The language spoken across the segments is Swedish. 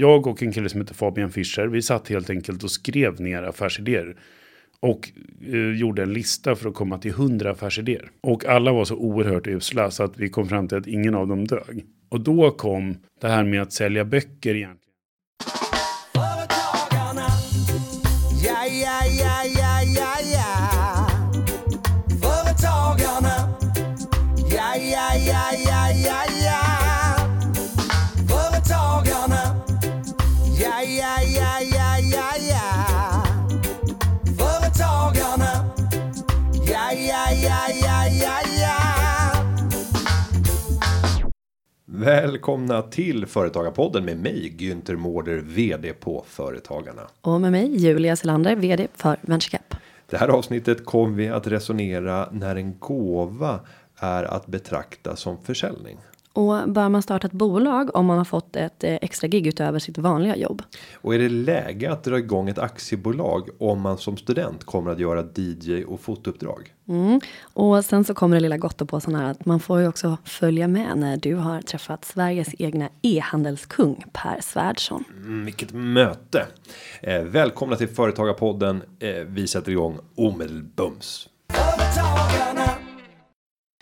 jag och en kille som heter Fabian Fischer, vi satt helt enkelt och skrev ner affärsidéer. Och eh, gjorde en lista för att komma till 100 affärsidéer. Och alla var så oerhört usla så att vi kom fram till att ingen av dem dög. Och då kom det här med att sälja böcker egentligen. Välkomna till Företagarpodden med mig Günther Mårder, VD på Företagarna. Och med mig Julia Selander, VD för VentureCap. Det här avsnittet kommer vi att resonera när en gåva är att betrakta som försäljning. Och bör man starta ett bolag om man har fått ett eh, extra gig utöver sitt vanliga jobb? Och är det läge att dra igång ett aktiebolag om man som student kommer att göra DJ och fotouppdrag? Mm. Och sen så kommer det lilla gottepåsen här att man får ju också följa med när du har träffat Sveriges egna e-handelskung Per Svärdson. Mm, vilket möte! Eh, välkomna till Företagarpodden. Eh, vi sätter igång omedelbums. Företagarna.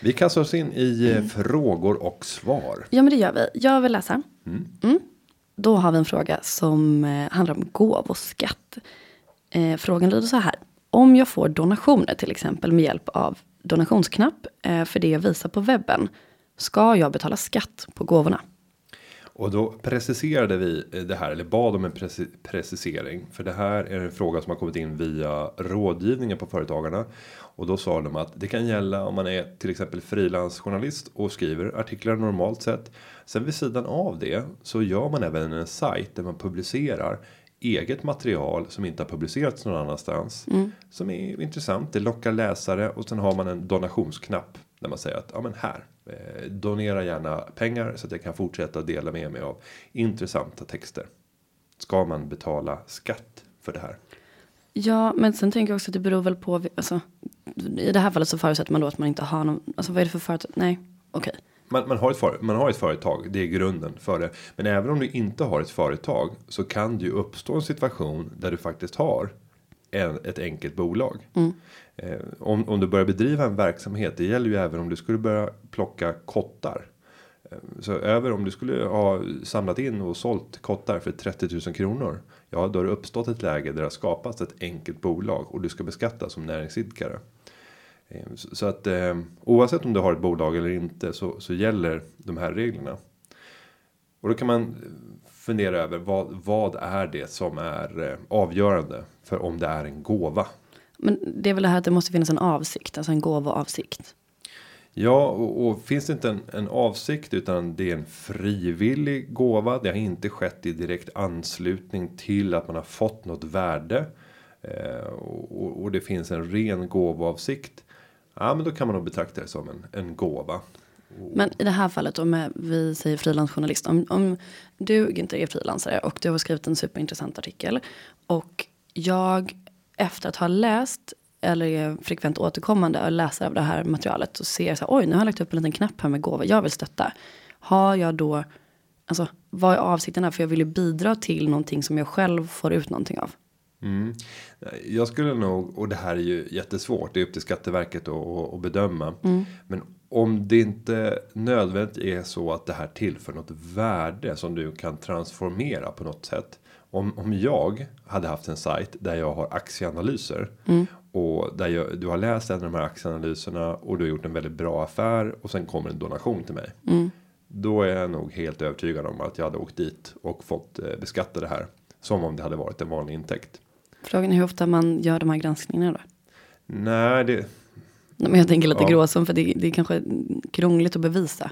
Vi kastar oss in i eh, frågor och svar. Ja men det gör vi. Jag vill läsa. Mm. Då har vi en fråga som eh, handlar om gåvoskatt. Eh, frågan lyder så här. Om jag får donationer till exempel med hjälp av donationsknapp eh, för det jag visar på webben. Ska jag betala skatt på gåvorna? Och då preciserade vi det här eller bad om en preci- precisering för det här är en fråga som har kommit in via rådgivningen på företagarna och då sa de att det kan gälla om man är till exempel frilansjournalist och skriver artiklar normalt sett. Sen vid sidan av det så gör man även en sajt där man publicerar eget material som inte har publicerats någon annanstans som är intressant. Det lockar läsare och sen har man en donationsknapp där man säger att ja, men här eh, donera gärna pengar så att jag kan fortsätta dela med mig av intressanta texter. Ska man betala skatt för det här? Ja, men sen tänker jag också att det beror väl på, alltså, i det här fallet så förutsätter man då att man inte har någon, alltså vad är det för företag? Nej, okej. Man, man, har ett för, man har ett företag, det är grunden för det. Men även om du inte har ett företag så kan det ju uppstå en situation där du faktiskt har en, ett enkelt bolag. Eh, om, om du börjar bedriva en verksamhet, det gäller ju även om du skulle börja plocka kottar. Eh, Så över om du skulle ha samlat in och sålt kottar för 30 000 kronor. Ja, då har det uppstått ett läge där det har skapats ett enkelt bolag och du ska beskattas som näringsidkare. Ehm, så att ehm, oavsett om du har ett bolag eller inte så, så gäller de här reglerna. Och då kan man eh, fundera över vad, vad är det som är eh, avgörande för om det är en gåva. Men det är väl det här att det måste finnas en avsikt, alltså en gåvoavsikt. Ja, och, och finns det inte en, en avsikt utan det är en frivillig gåva. Det har inte skett i direkt anslutning till att man har fått något värde. Eh, och, och- det finns en ren gåvoavsikt. Ja, men då kan man nog betrakta det som en, en gåva. Men i det här fallet om eh, vi säger frilansjournalist. Om, om du inte är frilansare och du har skrivit en superintressant artikel. Och jag efter att ha läst eller är frekvent återkommande och läsare av det här materialet. Och ser så här, oj nu har jag lagt upp en liten knapp här med gåva. Jag vill stötta. Har jag då, alltså vad är avsikten här? För jag vill ju bidra till någonting som jag själv får ut någonting av. Jag skulle nog, och det här är ju jättesvårt, det är upp till Skatteverket att, bedöma. Men om det inte nödvändigt är så att det här tillför något värde som du kan transformera på något sätt. Om, om jag hade haft en sajt där jag har aktieanalyser. Och där jag, du har läst en av de här aktieanalyserna och du har gjort en väldigt bra affär och sen kommer en donation till mig. Då är jag nog helt övertygad om att jag hade åkt dit och fått eh, beskatta det här. Som om det hade varit en vanlig intäkt. Frågan är hur ofta man gör de här granskningarna då? Nej, det, Men jag tänker lite Ja. gråzon för det, det är kanske krångligt att bevisa.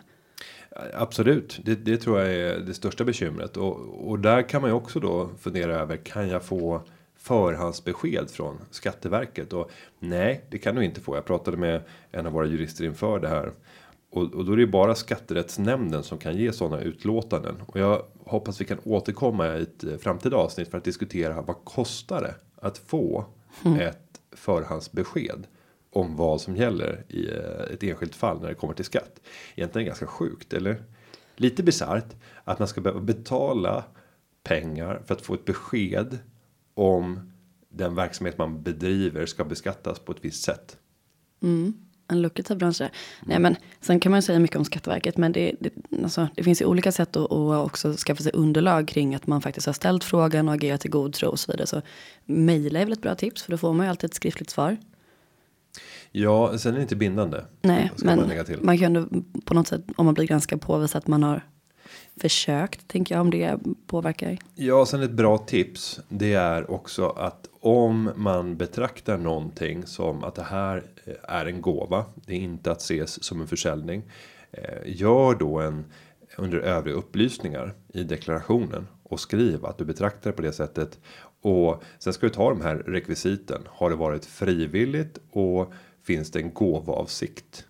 absolut. Det, det tror jag är det största bekymret. Och, och där kan man ju också då fundera över. Kan jag få förhandsbesked från Skatteverket? Och nej, det kan du inte få. Jag pratade med en av våra jurister inför det här. Och, och då är det ju bara skatterättsnämnden som kan ge sådana utlåtanden. Och jag hoppas vi kan återkomma i ett framtida avsnitt för att diskutera vad kostar det att få ett förhandsbesked om vad som gäller i eh, ett enskilt fall när det kommer till skatt. Egentligen ganska sjukt eller lite bisarrt att man ska behöva betala pengar för att få ett besked om den verksamhet man bedriver ska beskattas på ett visst sätt. En lukrativ bransch där. Nej men sen kan man ju säga mycket om Skatteverket. Men det, det, alltså, det finns ju olika sätt att, att också skaffa sig underlag kring att man faktiskt har ställt frågan och agerat i god tro och så vidare. Så mejla är väl ett bra tips för då får man ju alltid ett skriftligt svar. Ja, sen är det inte bindande. Nej, men man man kan på något sätt om man blir ganska påvisa att man har försökt. Tänker jag om det påverkar. Ja, sen ett bra tips. Det är också att om man betraktar någonting som att det här eh, är en gåva. Det är inte att ses som en försäljning. eh, Gör då en under övriga upplysningar i deklarationen och skriv att du betraktar det på det sättet. Och sen ska du ta de här rekvisiten. Har det varit frivilligt och finns det en gåvoavsikt?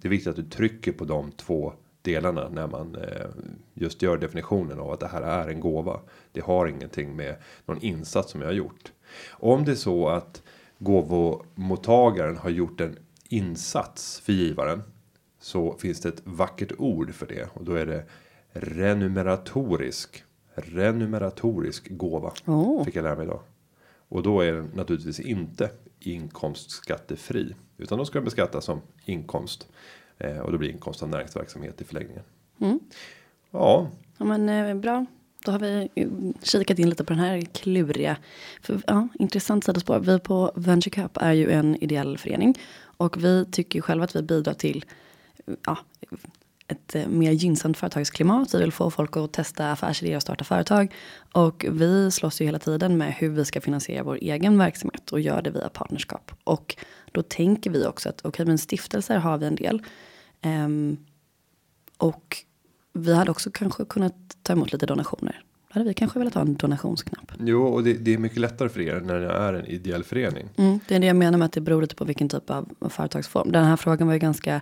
Det är viktigt att du trycker på de två delarna när man eh, just gör definitionen av att det här är en gåva. Det har ingenting med någon insats som jag har gjort. Om det är så att gåvomottagaren har gjort en insats för givaren så finns det ett vackert ord för det och då är det renumeratorisk. Renumeratorisk gåva. Åh. Fick jag lära mig idag. Och då är den naturligtvis inte inkomstskattefri. Utan då ska beskattas som inkomst. Eh, och då blir inkomst av näringsverksamhet i förlängningen. Ja, Ja men eh, bra. Då har vi eh, kikat in lite på den här kluriga. För, ja, intressant sidospår. Vi på Venture Cup är ju en ideell förening. Och vi tycker ju själva att vi bidrar till ja, ett eh, mer gynnsamt företagsklimat. Vi vill få folk att testa affärsidéer och starta företag. Och vi slåss ju hela tiden med hur vi ska finansiera vår egen verksamhet och gör det via partnerskap. Och då tänker vi också att okej, men stiftelser har vi en del. Ehm, och vi hade också kanske kunnat ta emot lite donationer. Då hade vi kanske velat ha en donationsknapp. jo, och det, det är mycket lättare för er när det är en ideell förening. Mm, det är det jag menar med att det beror lite på vilken typ av företagsform. Den här frågan var ju ganska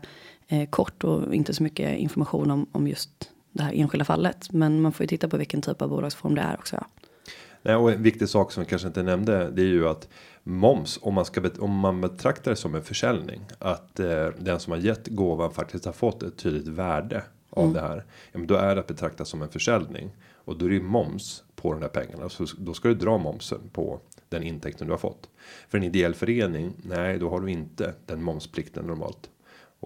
eh, kort och inte så mycket information om, om just det här enskilda fallet. Men man får ju titta på vilken typ av bolagsform det är också. Nej, och en viktig sak som jag kanske inte nämnde. Det är ju att moms om man ska om man betraktar det som en försäljning. Att eh, den som har gett gåvan faktiskt har fått ett tydligt värde av det här. Ja, men då är det att betrakta som en försäljning och då är det ju moms på de där pengarna. Så då ska du dra momsen på den intäkten du har fått. För en ideell förening. Nej, då har du inte den momsplikten normalt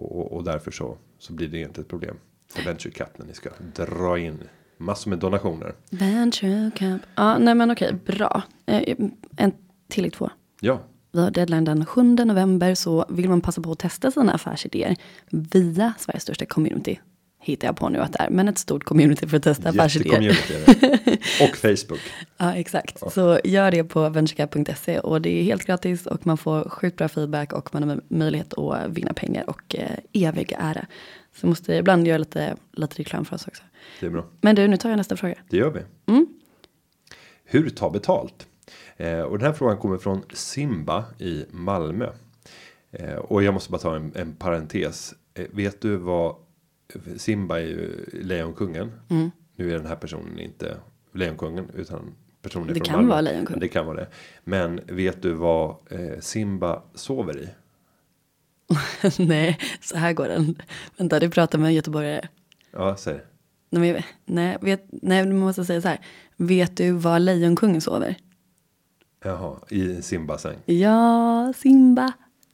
och, och, därför så så blir det inte ett problem för venture cap när ni ska dra in massor med donationer. Venture Cup. Ja, nej men okej, bra. Eh, en tillägg två. Ja, Vi har deadline den 7 november så vill man passa på att testa sina affärsidéer via Sveriges största community. Hittar jag på nu att det är, men ett stort community för att testa affärsidéer. Och Facebook. Ja, exakt. Så gör det på venturecap.se och det är helt gratis och man får sjukt bra feedback och man har möjlighet att vinna pengar och eh, evig ära. Så jag måste ibland göra lite, lite reklam för oss också. Det är bra. Men du, nu tar jag nästa fråga. Det gör vi. Hur ta betalt? Eh, och den här frågan kommer från Simba i Malmö. Eh, och jag måste bara ta en, en parentes. Eh, vet du vad Simba är ju Lejonkungen. Nu är den här personen inte Lejonkungen utan personen Det från kan Malmö. vara Lejonkungen. Det kan vara det. Men vet du vad eh, Simba sover i? nej, så här går den. Vänta, du pratar med en göteborgare. Ja, säg. Nej, nej, vet, nej, du måste säga så här. Vet du var Lejonkungen sover? Jaha, i Simbas säng. Ja, Simba.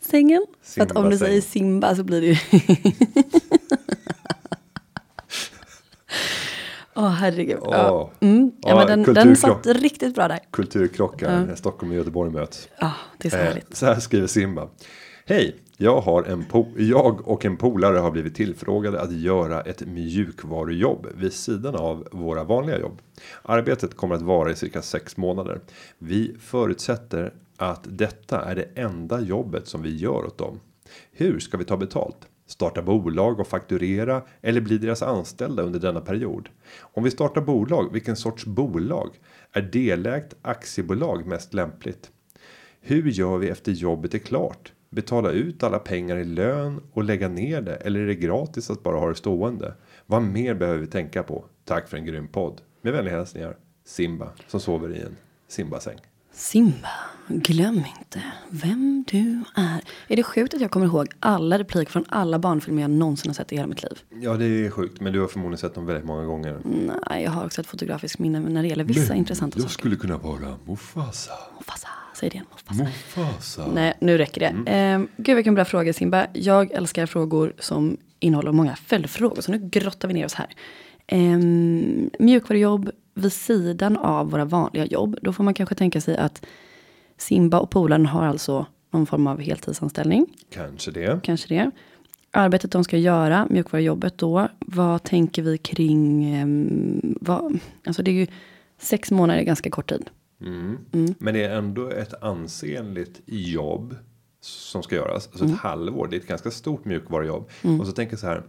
Sängen. För att om du säger Simba så blir det ju... Åh herregud. Ja. Åh. Mm. Ja, Ja, men den, den satt riktigt bra där. Kulturkrockar när Stockholm och Göteborg möts. Ja, det är så Eh, härligt. så här skriver Simba. Hej, jag, har en po- jag och en polare har blivit tillfrågade att göra ett mjukvarujobb vid sidan av våra vanliga jobb. Arbetet kommer att vara i cirka sex månader. Vi förutsätter att detta är det enda jobbet som vi gör åt dem. Hur ska vi ta betalt? Starta bolag och fakturera eller bli deras anställda under denna period? Om vi startar bolag, vilken sorts bolag? Är delägt aktiebolag mest lämpligt? Hur gör vi efter jobbet är klart? Betala ut alla pengar i lön och lägga ner det eller är det gratis att bara ha det stående? Vad mer behöver vi tänka på? Tack för en grym podd. Med vänliga hälsningar Simba som sover i en Simbasäng. Simba, glöm inte vem du är. Är det sjukt att jag kommer ihåg alla repliker från alla barnfilmer jag någonsin har sett i hela mitt liv? Ja, det är sjukt, men du har förmodligen sett dem väldigt många gånger. Nej, jag har också ett fotografiskt minne när det gäller vissa intressanta jag saker. skulle kunna vara Mufasa. Mufasa, säg det igen. Mufasa. Mufasa. Nej, nu räcker det. Mm. Eh, gud vilken bra fråga Simba. Jag älskar frågor som innehåller många följdfrågor. Så nu grottar vi ner oss här. Eh, mjukvarujobb vid sidan av våra vanliga jobb. Då får man kanske tänka sig att Simba och polaren har alltså någon form av heltidsanställning. Kanske det. Kanske det. Arbetet de ska göra, mjukvarujobbet då. Vad tänker vi kring, ehm, vad, alltså det är ju sex månader är ganska kort tid. Mm. Men det är ändå ett ansenligt jobb som ska göras. Alltså Mm. ett halvår. Det är ett ganska stort mjukvarujobb. Och så tänker jag så här.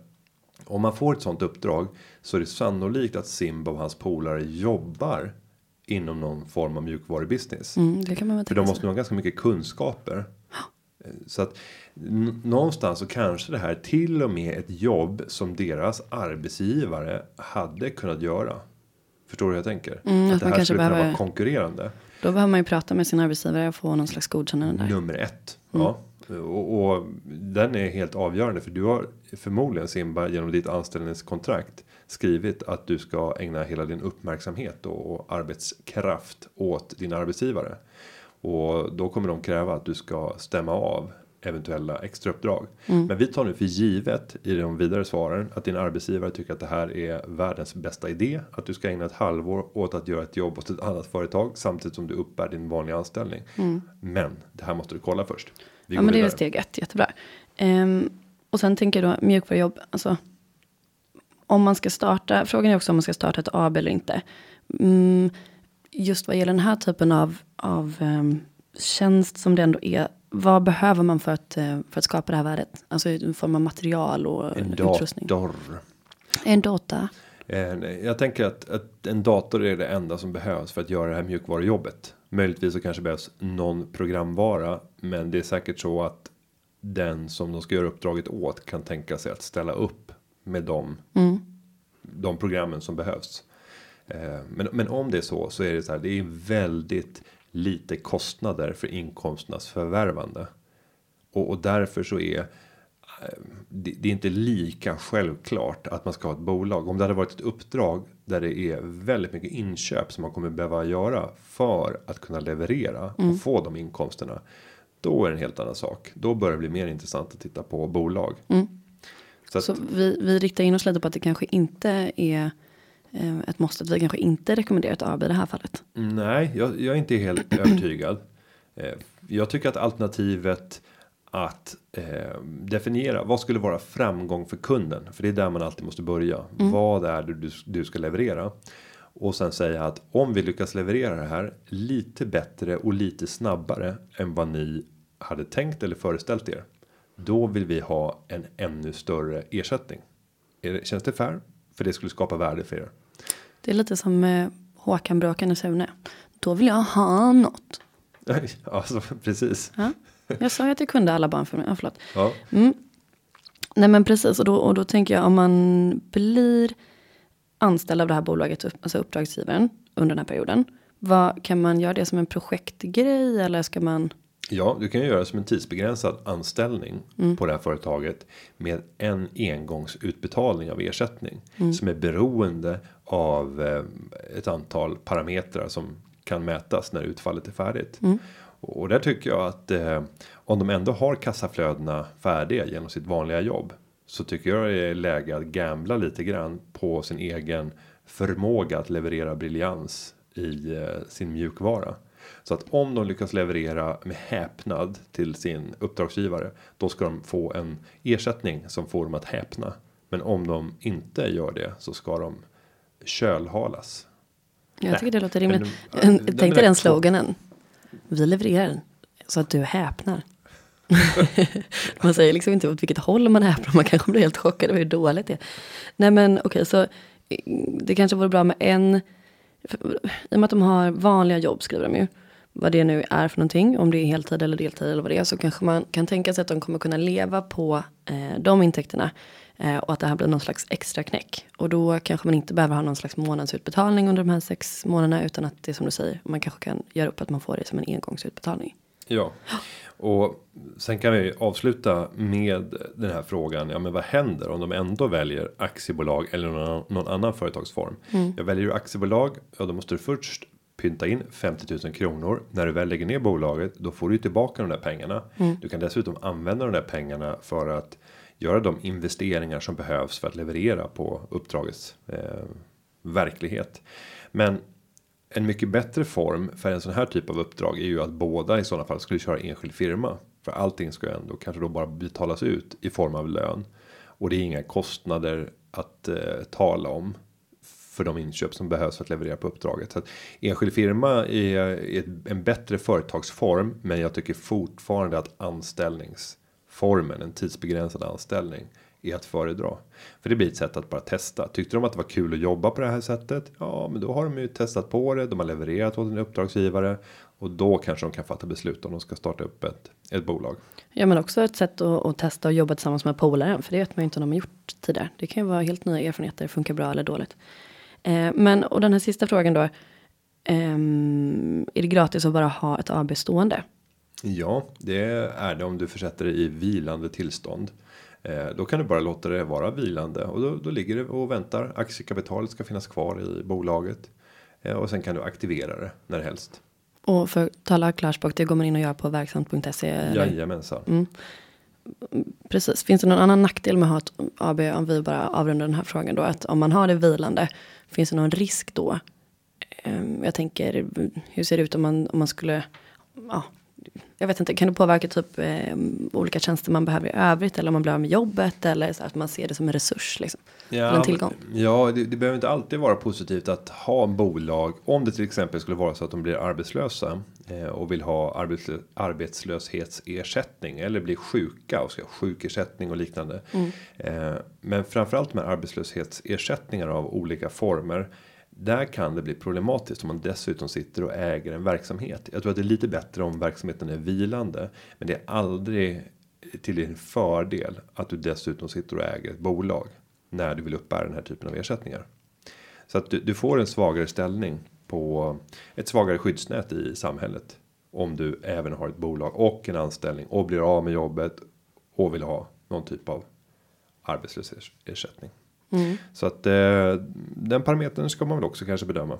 Om man får ett sånt uppdrag så är det sannolikt att Simba och hans polare jobbar inom någon form av mjukvarubusiness. Mm, det kan man väl För de måste nog ha ganska mycket kunskaper. Eh, Så att någonstans så kanske det här till och med ett jobb som deras arbetsgivare hade kunnat göra. Förstår du hur jag tänker? Mm, att att det här skulle kunna behöver- vara konkurrerande. Då behöver man ju prata med sin arbetsgivare och få någon slags godkännande där. Nummer ett. Ja. Och, och den är helt avgörande för du har förmodligen Simba genom ditt anställningskontrakt skrivit att du ska ägna hela din uppmärksamhet och, arbetskraft åt din arbetsgivare. Och då kommer de kräva att du ska stämma av eventuella extrauppdrag. Men vi tar nu för givet i de vidare svaren att din arbetsgivare tycker att det här är världens bästa idé. Att du ska ägna ett halvår åt att göra ett jobb hos ett annat företag samtidigt som du uppbär din vanliga anställning. Men det här måste du kolla först. Vi Ja men det är vidare. väl steg ett, jättebra. Ehm, och sen tänker jag då mjukvarujobb, alltså om man ska starta, frågan är också om man ska starta ett AB eller inte. Mm, just vad gäller den här typen av, av ehm, tjänst som det ändå är, vad behöver man för att, eh, för att skapa det här värdet? Alltså i form av material och En utrustning. dator. En data. En- Jag tänker att, att en dator är det enda som behövs för att göra det här mjukvarujobbet. Möjligtvis så kanske behövs någon programvara. Men det är säkert så att den som de ska göra uppdraget åt kan tänka sig att ställa upp med de, de programmen som behövs. Eh, Men, men om det är så så är det så här. Det är väldigt lite kostnader för inkomsternas förvärvande. Och, och därför så är eh, det, det är inte lika självklart att man ska ha ett bolag. Om det hade varit ett uppdrag där det är väldigt mycket inköp som man kommer behöva göra för att kunna leverera och få de inkomsterna. Då är det en helt annan sak. Då börjar det bli mer intressant att titta på bolag. Så att, Så vi, vi riktar in oss lite på att det kanske inte är eh, ett måste. Att vi kanske inte rekommenderar ett AB i det här fallet. Nej, jag, jag är inte helt övertygad. Eh, Jag tycker att alternativet att eh, definiera vad skulle vara framgång för kunden. För det är där man alltid måste börja. Vad är det du, du ska leverera? Och sen säga att om vi lyckas leverera det här lite bättre och lite snabbare än vad ni hade tänkt eller föreställt er. Då vill vi ha en ännu större ersättning. Är det, känns det fair? För det skulle skapa värde för er. Det är lite som eh, Håkan Bråkan och Sune. Då vill jag ha något. alltså precis. Ja. Jag sa ju att jag kunde alla barnfilmer. Ja, förlåt. Ja. Nej men precis och då, och då tänker jag om man blir anställd av det här bolaget, alltså uppdragsgivaren under den här perioden. Vad, kan man göra det som en projektgrej eller ska man? Ja, du kan ju göra som en tidsbegränsad anställning på det här företaget med en engångsutbetalning av ersättning som är beroende av eh, ett antal parametrar som kan mätas när utfallet är färdigt. Och och där tycker jag att eh, om de ändå har kassaflödena färdiga genom sitt vanliga jobb så tycker jag det är läge att gambla lite grann på sin egen förmåga att leverera briljans i eh, sin mjukvara. Så att om de lyckas leverera med häpnad till sin uppdragsgivare. Då ska de få en ersättning som får dem att häpna. Men om de inte gör det så ska de kölhalas. Jag Nej, tycker det låter men rimligt. de- En- de- Tänk dig den sloganen. Vi levererar så att du häpnar. man säger liksom inte åt vilket håll man häpnar. Man kanske blir helt chockad över hur dåligt det är. Nej men okej så eh, det kanske vore bra med en för- I och med att de har vanliga jobb skriver de ju. vad det nu är för någonting, om det är heltid eller deltid eller vad det är, så kanske man kan tänka sig att de kommer kunna leva på eh, de intäkterna. Eh, och att det här blir någon slags extra knäck. Och då kanske man inte behöver ha någon slags månadsutbetalning under de här sex månaderna, utan att det är som du säger, man kanske kan göra upp att man får det som en engångsutbetalning. Ja, och sen kan vi avsluta med den här frågan. Ja, men vad händer om de ändå väljer aktiebolag eller någon, någon annan företagsform? Jag väljer aktiebolag, ja, då måste du först pynta in 50 000 kronor. När du väl lägger ner bolaget, då får du tillbaka de där pengarna. Du kan dessutom använda de där pengarna för att göra de investeringar som behövs för att leverera på uppdragets eh, verklighet. Men en mycket bättre form för en sån här typ av uppdrag är ju att båda i sådana fall skulle köra enskild firma. För allting ska ju ändå kanske då bara betalas ut i form av lön. Och det är inga kostnader att eh, tala om. För de inköp som behövs för att leverera på uppdraget. Så att enskild firma är, är en bättre företagsform. Men jag tycker fortfarande att anställningsformen, en tidsbegränsad anställning är att föredra. För det blir ett sätt att bara testa. Tyckte de att det var kul att jobba på det här sättet? Ja, men då har de ju testat på det. De har levererat åt en uppdragsgivare och då kanske de kan fatta beslut om de ska starta upp ett, ett bolag. Ja men också ett sätt att, att testa och jobba tillsammans med polaren. För det vet man ju inte om de har gjort tidigare. Det kan ju vara helt nya erfarenheter, funkar bra eller dåligt. Eh, men och den här sista frågan då. ehm, är det gratis att bara ha ett AB stående? Ja, det är det om du försätter det i vilande tillstånd. Eh, Då kan du bara låta det vara vilande och då, då ligger det och väntar. Aktiekapitalet ska finnas kvar i bolaget Eh, och sen kan du aktivera det när helst. Och för tala klarspråk, det går man in och gör på verksamt.se. Jajamensan. Precis. Finns det någon annan nackdel med att ha ett AB om vi bara avrundar den här frågan då? Att om man har det vilande, finns det någon risk då? Ehm, Jag tänker, hur ser det ut om man, om man skulle, ja, jag vet inte, kan det påverka typ eh, olika tjänster man behöver i övrigt? Eller om man blir av med jobbet? Eller så att man ser det som en resurs liksom? eller en tillgång? Ja, det, det behöver inte alltid vara positivt att ha bolag. Om det till exempel skulle vara så att de blir arbetslösa eh, och vill ha arbetslö, arbetslöshetsersättning eller blir sjuka och ska ha sjukersättning och liknande. Eh, men framförallt med arbetslöshetsersättningar av olika former. Där kan det bli problematiskt om man dessutom sitter och äger en verksamhet. Jag tror att det är lite bättre om verksamheten är vilande. Men det är aldrig till din fördel att du dessutom sitter och äger ett bolag. När du vill uppbära den här typen av ersättningar. Så att du, du får en svagare ställning på ett svagare skyddsnät i samhället. Om du även har ett bolag och en anställning och blir av med jobbet och vill ha någon typ av arbetslöshetsersättning. Mm. Så att eh, den parametern ska man väl också kanske bedöma.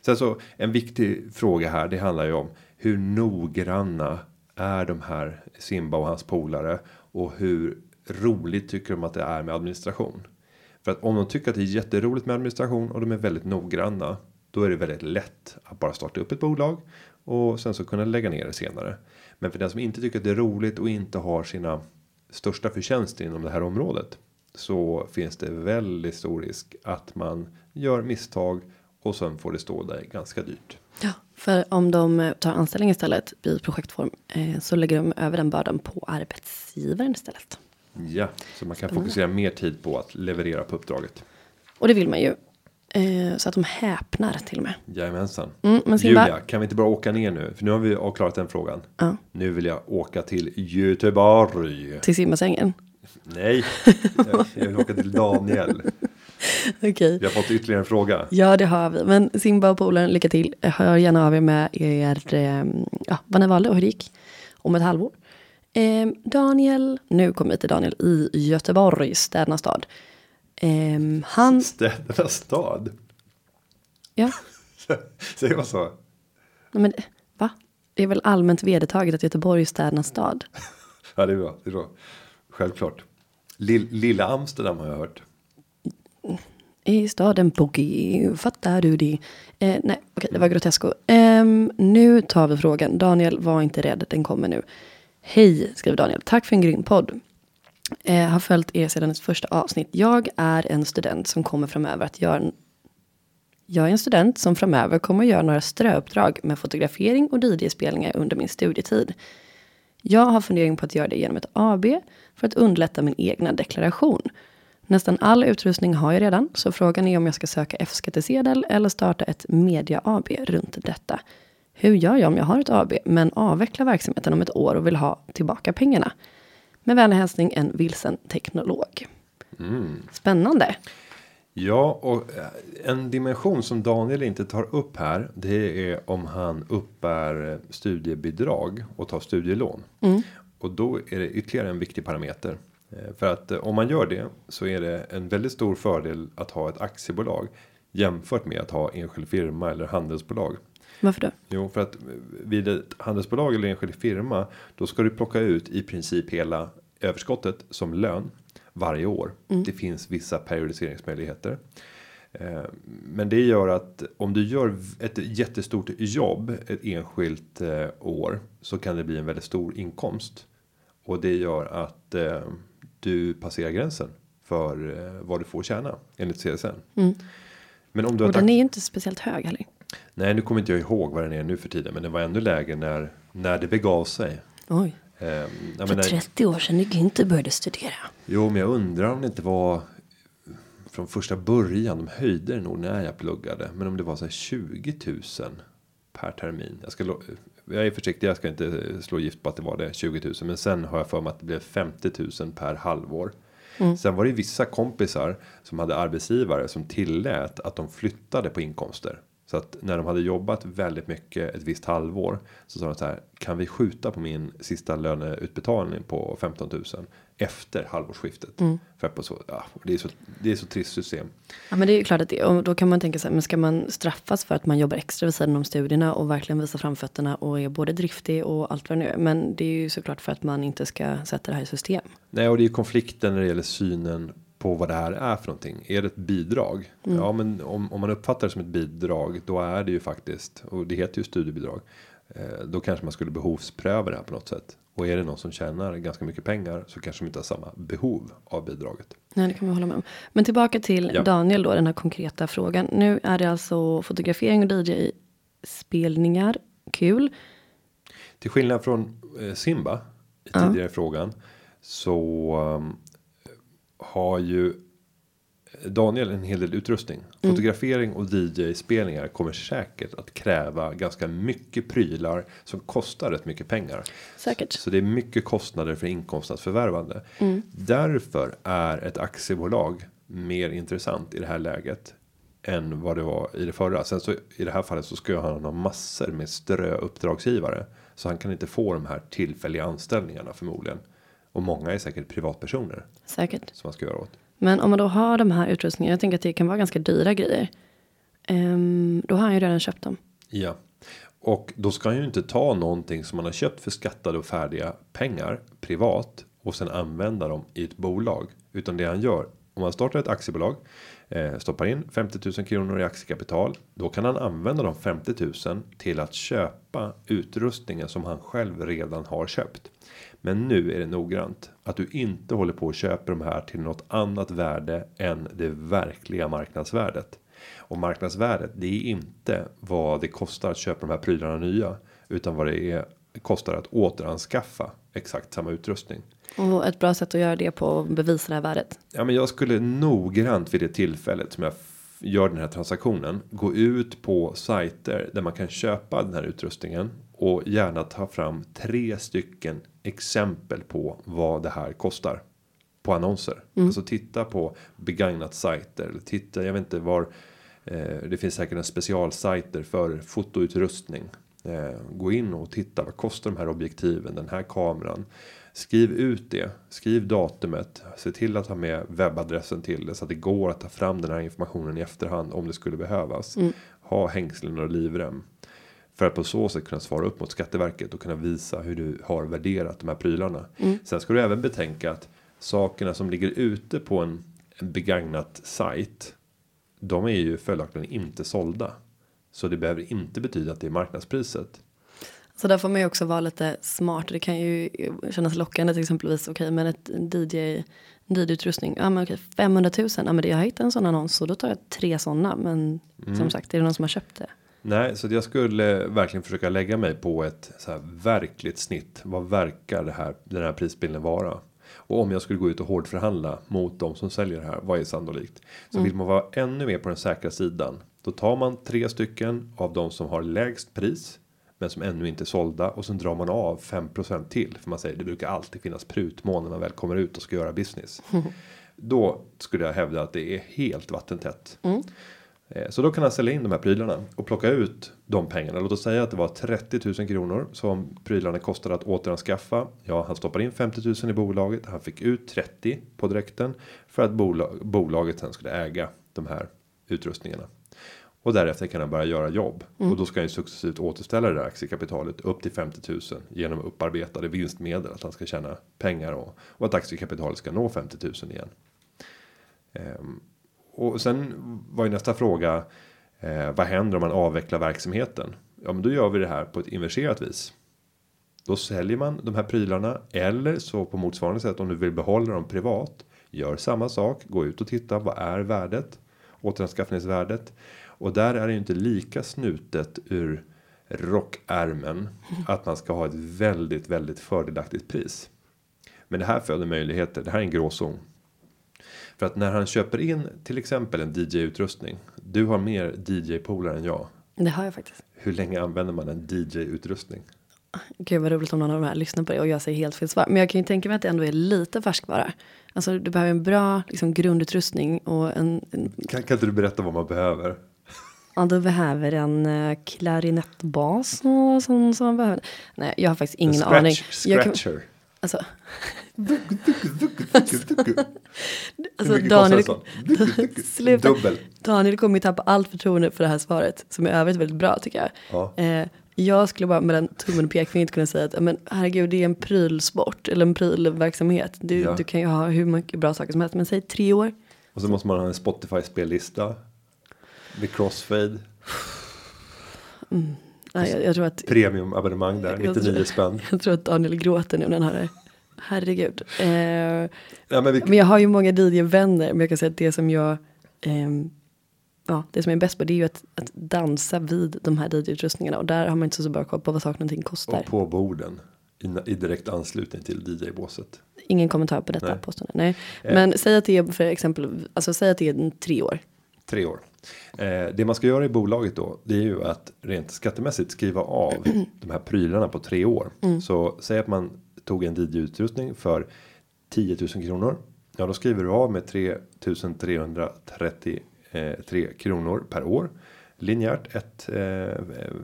Sen så en viktig fråga här. Det handlar ju om hur noggranna är de här Simba och hans polare och hur roligt tycker de att det är med administration. För att om de tycker att det är jätteroligt med administration och de är väldigt noggranna. Då är det väldigt lätt att bara starta upp ett bolag och sen så kunna lägga ner det senare. Men för den som inte tycker att det är roligt och inte har sina största förtjänster inom det här området. Så finns det väldigt stor risk att man gör misstag och sen får det stå där ganska dyrt. Ja, för om de tar anställning istället i projektform eh, så lägger de över den bördan på arbetsgivaren istället. Ja, så man kan fokusera mer tid på att leverera på uppdraget. Och det vill man ju. Eh, så att de häpnar till och med. Jajamensan. Mm, men Simba- Julia, kan vi inte bara åka ner nu? För nu har vi avklarat den frågan. Ja. Nu vill jag åka till Göteborg. Till simbassängen. Nej, jag- jag vill åka till Daniel. Okej. Vi har fått ytterligare en fråga. Ja, det har vi. Men Simba och polaren, lycka till. Hör gärna av er med er, eh, ja, vad ni valde och hur det gick. Om ett halvår. Eh, Daniel, nu kommer vi till Daniel i Göteborg, städernas stad. Eh, han, Städernas stad. ja, Säger man så? nej men va? Det är väl allmänt vedertaget att Göteborg är städernas stad. Ja, det är bra. Det är bra. Självklart. Lill, Lilla Amsterdam har jag hört. I staden Boogie, fattar du det? Eh, nej, okej, det var Grotesco. Eh, nu tar vi frågan. Daniel, var inte rädd, den kommer nu. Hej, skriver Daniel. Tack för en grym podd. Eh, har följt er sedan ett första avsnitt. Jag är en student som kommer framöver att göra en jag är en student som framöver kommer att göra några ströuppdrag med fotografering och DJ-spelningar under min studietid. Jag har fundering på att göra det genom ett AB för att underlätta min egna deklaration. Nästan all utrustning har jag redan, så frågan är om jag ska söka F-skattsedel eller starta ett media AB runt detta. Hur gör jag om jag har ett AB men avvecklar verksamheten om ett år och vill ha tillbaka pengarna? Med vänlig hälsning en vilsen teknolog. Spännande. Ja, och eh, en dimension som Daniel inte tar upp här. Det är om han uppbär eh, studiebidrag och tar studielån. Och då är det ytterligare en viktig parameter. Eh, För att eh, om man gör det så är det en väldigt stor fördel att ha ett aktiebolag jämfört med att ha enskild firma eller handelsbolag. Varför då? Jo, för att vid ett handelsbolag eller enskild firma då ska du plocka ut i princip hela överskottet som lön varje år. Det finns vissa periodiseringsmöjligheter. Eh, Men det gör att om du gör ett jättestort jobb ett enskilt eh, år så kan det bli en väldigt stor inkomst. Och det gör att eh, du passerar gränsen för eh, vad du får tjäna enligt CSN. Men om du Och den är ju inte speciellt hög heller. Nej, nu kommer inte jag ihåg vad den är nu för tiden, men den var ännu lägre när när det begav sig. Oj. Jag För menar, 30 år sedan när Günther började studera. jo, men jag undrar om det inte var från första början. De höjde det nog när jag pluggade, men om det var så här 20 000 per termin. Jag ska jag är försiktig, jag ska inte slå gift på att det var det 20 000, men sen har jag för mig att det blev 50 000 per halvår. Sen var det vissa kompisar som hade arbetsgivare som tillät att de flyttade på inkomster. Så att när de hade jobbat väldigt mycket ett visst halvår så sa de så här. Kan vi skjuta på min sista löneutbetalning på 15 000 efter halvårsskiftet? För att på så, ja, det är så, det är så trist system. Ja men det är ju klart att det, och då kan man tänka sig, men ska man straffas för att man jobbar extra vid sidan om studierna och verkligen visar framfötterna och är både driftig och allt vad det nu är. Men det är ju såklart för att man inte ska sätta det här i system. Nej, och det är ju konflikten när det gäller synen på vad det här är för någonting. Är det ett bidrag? Ja, men om, om man uppfattar det som ett bidrag, då är det ju faktiskt, och det heter ju studiebidrag. Eh, då kanske man skulle behovspröva det här på något sätt. Och är det någon som tjänar ganska mycket pengar så kanske de inte har samma behov av bidraget. Nej, det kan vi hålla med om. Men tillbaka till Ja. Daniel då, den här konkreta frågan. Nu är det alltså fotografering och DJ-spelningar. Kul. Till skillnad från eh, Simba i Ja. tidigare frågan så um, har ju Daniel en hel del utrustning. Fotografering och DJ-spelningar kommer säkert att kräva ganska mycket prylar som kostar rätt mycket pengar. Säkert. Så det är mycket kostnader för inkomstens förvärvande. Därför är ett aktiebolag mer intressant i det här läget än vad det var i det förra. Sen så i det här fallet så ska han ha massor med strö uppdragsgivare så han kan inte få de här tillfälliga anställningarna förmodligen. Och många är säkert privatpersoner Säkert. som man ska göra åt. Men om man då har de här utrustningarna, jag tänker att det kan vara ganska dyra grejer. Ehm, då har han ju redan köpt dem. Ja, och då ska han ju inte ta någonting som man har köpt för skattade och färdiga pengar privat och sen använda dem i ett bolag, utan det han gör om man startar ett aktiebolag eh, stoppar in 50 000 kronor i aktiekapital. Då kan han använda de 50 000 till att köpa utrustningen som han själv redan har köpt. Men nu är det noggrant att du inte håller på och köper de här till något annat värde än det verkliga marknadsvärdet. Och marknadsvärdet det är inte vad det kostar att köpa de här prylarna nya utan vad det är kostar att återanskaffa exakt samma utrustning. Och ett bra sätt att göra det på bevisa det här värdet. Ja, men jag skulle noggrant vid det tillfället som jag gör den här transaktionen gå ut på sajter där man kan köpa den här utrustningen och gärna ta fram tre stycken exempel på vad det här kostar på annonser. Alltså titta på begagnat sajter eller titta. Jag vet inte var eh, det finns säkert en specialsajter för fotoutrustning. Eh, gå in och titta vad kostar de här objektiven, den här kameran. Skriv ut det, skriv datumet, se till att ha med webbadressen till det så att det går att ta fram den här informationen i efterhand om det skulle behövas. Ha hängslen och livrem. För att på så sätt kunna svara upp mot Skatteverket och kunna visa hur du har värderat de här prylarna. Sen ska du även betänka att sakerna som ligger ute på en, en begagnat sajt. De är ju följaktligen inte sålda. Så det behöver inte betyda att det är marknadspriset. Så där får man ju också vara lite smart. Det kan ju kännas lockande till exempelvis. Okej, men ett DJ, DJ-utrustning. Ja, men okej, 500 000. Ja, men det, jag har hittat en sån annons och då tar jag tre sådana. Men som sagt, är det någon som har köpt det? Nej, så jag skulle verkligen försöka lägga mig på ett så här verkligt snitt. Vad verkar det här, den här prisbilden vara? Och om jag skulle gå ut och hårdförhandla mot de som säljer det här, vad är sannolikt? Så vill man vara ännu mer på den säkra sidan. Då tar man tre stycken av de som har lägst pris. men som ännu inte är sålda och sen drar man av 5% till för man säger det brukar alltid finnas prutmån när man väl kommer ut och ska göra business. Då skulle jag hävda att det är helt vattentätt. Eh, Så då kan han sälja in de här prylarna och plocka ut de pengarna. Låt oss säga att det var 30 000 kronor som prylarna kostade att återanskaffa. Ja, han stoppar in 50 000 i bolaget. Han fick ut 30 på direkten för att bolag, bolaget sen skulle äga de här utrustningarna. Och därefter kan han börja göra jobb och då ska han ju successivt återställa det där aktiekapitalet upp till 50 000 genom upparbetade vinstmedel att han ska tjäna pengar och, och att aktiekapitalet ska nå 50 000 igen. Ehm, och sen var ju nästa fråga. Eh, vad händer om man avvecklar verksamheten? Ja, men då gör vi det här på ett inverserat vis. Då säljer man de här prylarna eller så på motsvarande sätt om du vill behålla dem privat. Gör samma sak, gå ut och titta. Vad är värdet? Återanskaffningsvärdet. Och där är det ju inte lika snutet ur rockärmen att man ska ha ett väldigt, väldigt fördelaktigt pris. Men det här föder möjligheter. Det här är en gråzon. För att när han köper in till exempel en DJ-utrustning. Du har mer DJ-polare än jag. Det har jag faktiskt. Hur länge använder man en DJ-utrustning? Gud vad roligt om någon av de här lyssnar på det och jag säger helt fel svar. Men jag kan ju tänka mig att det ändå är lite färskvara. Alltså du behöver en bra liksom, grundutrustning och en, en Kan, kan inte du berätta vad man behöver? ja, du behöver en uh, klarinettbas och sånt som man behöver. Nej, jag har faktiskt ingen En scratch, aning. Jag kan, Scratcher. alltså, alltså Daniel? Sluta. Dubbel. Daniel kommer ju tappa allt förtroende för det här svaret. Som i övrigt är väldigt bra tycker jag. Ja. Eh, jag skulle bara mellan tummen och pekfingret kunna säga att men, herregud det är en prylsport eller en prylverksamhet. Du, Ja. du kan ju ha hur mycket bra saker som helst. Men säg tre år. Och så måste man ha en Spotify-spellista. Med crossfade. Nej, jag, jag, tror att, Premiumabonnemang där. Jag tror- 99 spänn. jag tror att Daniel gråter nu när han hör det. Herregud. Eh, Ja, men vi, men jag har ju många DJ-vänner. Men jag kan säga att det som jag ehm, Ja, det som jag är bäst på det är ju att, att dansa vid de här DJ-utrustningarna. Och där har man inte så bra koll på vad saker och någonting kostar. och på borden. I, direkt anslutning till DJ-båset. Ingen kommentar på detta Nej. påstående. Nej. Eh. Men säg att det är för exempel, alltså säg att det är tre år. Tre år. Eh, det man ska göra i bolaget då. Det är ju att rent skattemässigt skriva av de här prylarna på tre år. Så säg att man tog en DJ-utrustning för 10 000 kronor. Ja, då skriver du av med 3 333 kronor per år. Linjärt ett eh,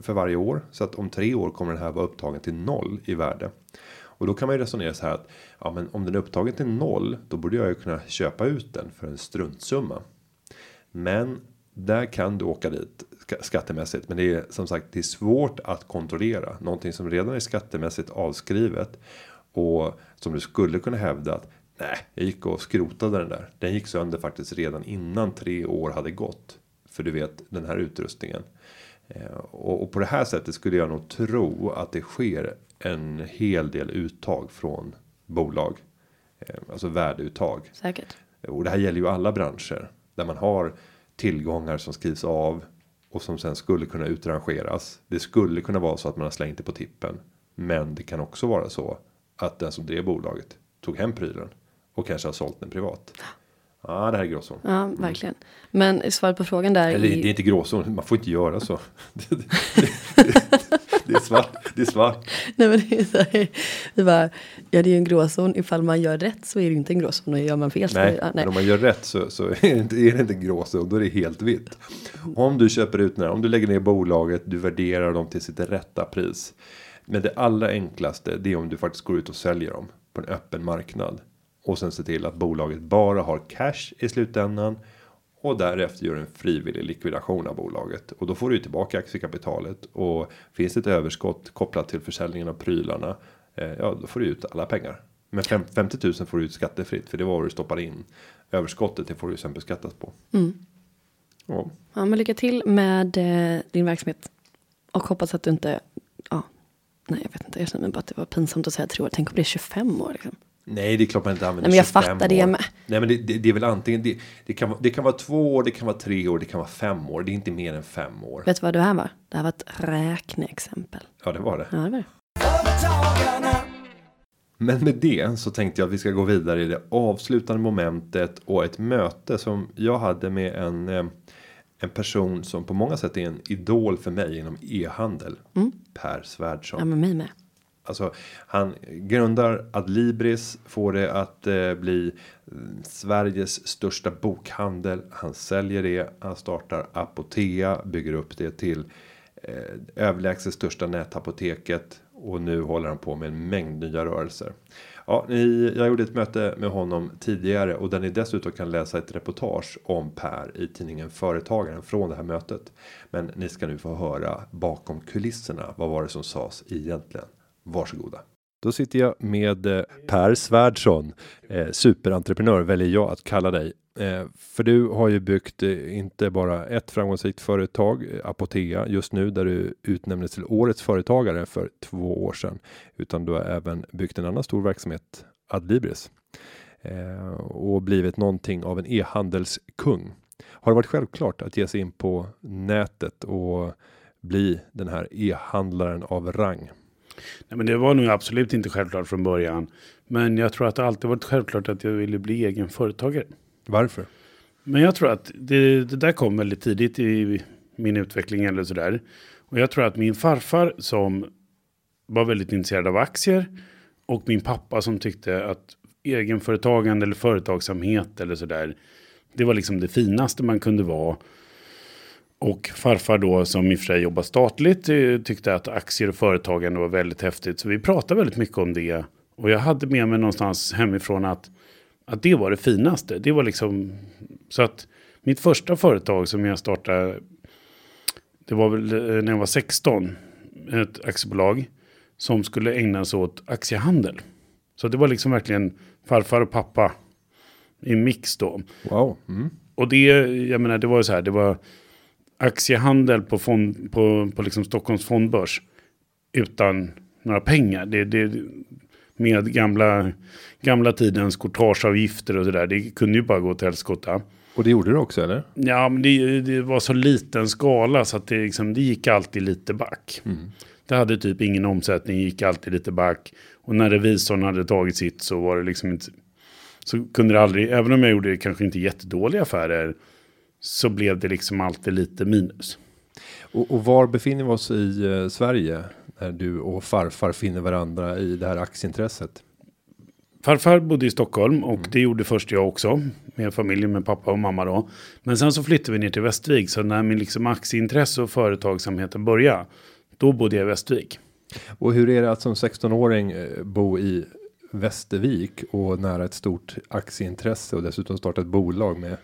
för varje år. Så att om tre år kommer den här vara upptagen till noll i värde. Och då kan man ju resonera så här att ja, men om den är upptagen till noll, då borde jag ju kunna köpa ut den för en struntsumma. Men där kan du åka dit skattemässigt. Men det är som sagt det är svårt att kontrollera någonting som redan är skattemässigt avskrivet och som du skulle kunna hävda att nej, jag gick och skrotade den där. Den gick sönder faktiskt redan innan tre år hade gått. För du vet den här utrustningen. Eh, Och, på det här sättet skulle jag nog tro att det sker en hel del uttag från bolag. Eh, Alltså värdeuttag. Säkert. Och det här gäller ju alla branscher där man har tillgångar som skrivs av och som sen skulle kunna utrangeras. Det skulle kunna vara så att man har slängt det på tippen, men det kan också vara så att den som drev bolaget tog hem prylen och kanske har sålt den privat. Ja, det här är gråzon. Ja, verkligen. Men svaret på frågan där. Eller är- det är inte gråzon, man får inte göra så. Det, det, det, det är svart, det är svart. Nej men det är så här, det bara, ja det är ju en gråzon. Ifall man gör rätt så är det inte en gråzon. Och gör man fel så Nej, ja, nej. men om man gör rätt så, så är, det inte, är det inte gråzon, då är det helt vitt. Om du köper ut den här, om du lägger ner bolaget, du värderar dem till sitt rätta pris. Men det allra enklaste, det är om du faktiskt går ut och säljer dem på en öppen marknad. Och sen se till att bolaget bara har cash i slutändan. Och därefter gör en frivillig likvidation av bolaget. Och då får du tillbaka aktiekapitalet. Och finns det ett överskott kopplat till försäljningen av prylarna. Eh, ja, då får du ut alla pengar. Men fem- 50 000 får du ut skattefritt. För det var vad du stoppar in. Överskottet det får du sen beskattas på. Ja, Ja, men lycka till med eh, din verksamhet. Och hoppas att du inte, nej jag vet inte, jag känner mig bara att det var pinsamt att säga tre år. Tänk om det är 25 år liksom. Nej, det är klart man inte använder Nej, men jag 25 fattar det år. med. Nej, men det, det, det är väl antingen det, det, kan, vara- det kan vara två år, det kan vara tre år, det kan vara fem år. Det är inte mer än fem år. Vet du vad det här var? Det här var ett räkneexempel. Ja, det var det. Ja, det var det. Men med det så tänkte jag att vi ska gå vidare i det avslutande momentet och ett möte som jag hade med en, eh, en person som på många sätt är en idol för mig inom e-handel. Per Svärdson. Ja, men mig med. Alltså han grundar Adlibris, får det att eh, bli mm, Sveriges största bokhandel. Han säljer det, han startar Apotea, bygger upp det till eh, överlägset största nätapoteket och nu håller han på med en mängd nya rörelser. Ja, ni, jag gjorde ett möte med honom tidigare och där ni dessutom kan läsa ett reportage om Per i tidningen Företagaren från det här mötet. Men ni ska nu få höra bakom kulisserna. Vad var det som sades egentligen? Varsågoda. Då sitter jag med eh, Per Svärdson, eh, superentreprenör väljer jag att kalla dig. Eh, för du har ju byggt eh, inte bara ett framgångsrikt företag, eh, Apotea, just nu där du utnämndes till årets företagare för två år sedan, utan du har även byggt en annan stor verksamhet, Adlibris, eh, och blivit någonting av en e-handelskung. Har det varit självklart att ge sig in på nätet och bli den här e-handlaren av rang? Nej, men det var nog absolut inte självklart från början. Men jag tror att det alltid varit självklart att jag ville bli egen företagare. Varför? Men jag tror att det, det där kom väldigt tidigt i min utveckling eller sådär. Och jag tror att min farfar som var väldigt intresserad av aktier och min pappa som tyckte att egenföretagande eller företagsamhet eller sådär. Det var liksom det finaste man kunde vara. Och farfar då som i och för sig jobbar statligt eh, tyckte att aktier och företagande var väldigt häftigt. Så vi pratade väldigt mycket om det. Och jag hade med mig någonstans hemifrån att, att det var det finaste. Det var liksom så att mitt första företag som jag startade. Det var väl eh, när jag var 16. Ett aktiebolag som skulle ägna sig åt aktiehandel. Så det var liksom verkligen farfar och pappa i mix då. Wow. Mm. Och det, jag menar, det var ju så här, det var aktiehandel på, fond, på, på liksom Stockholms fondbörs utan några pengar. Det, det, med gamla, gamla tidens courtageavgifter och sådär. Det kunde ju bara gå till helskotta. Och det gjorde du också eller? Ja, men det, det var så liten skala så att det, liksom, det gick alltid lite back. Det hade typ ingen omsättning, gick alltid lite back. Och när revisorn hade tagit sitt så var det liksom inte... Så kunde det aldrig, även om jag gjorde kanske inte jättedåliga affärer, så blev det liksom alltid lite minus. Och, och var befinner vi oss i eh, Sverige när du och farfar finner varandra i det här aktieintresset? Farfar bodde i Stockholm och det gjorde först jag också. Med familjen, med pappa och mamma då. Men sen så flyttade vi ner till Västervik. Så när min liksom aktieintresse och företagsamheten började. Då bodde jag i Västervik. Och hur är det att som 16-åring eh, bo i Västervik och nära ett stort aktieintresse och dessutom starta ett bolag med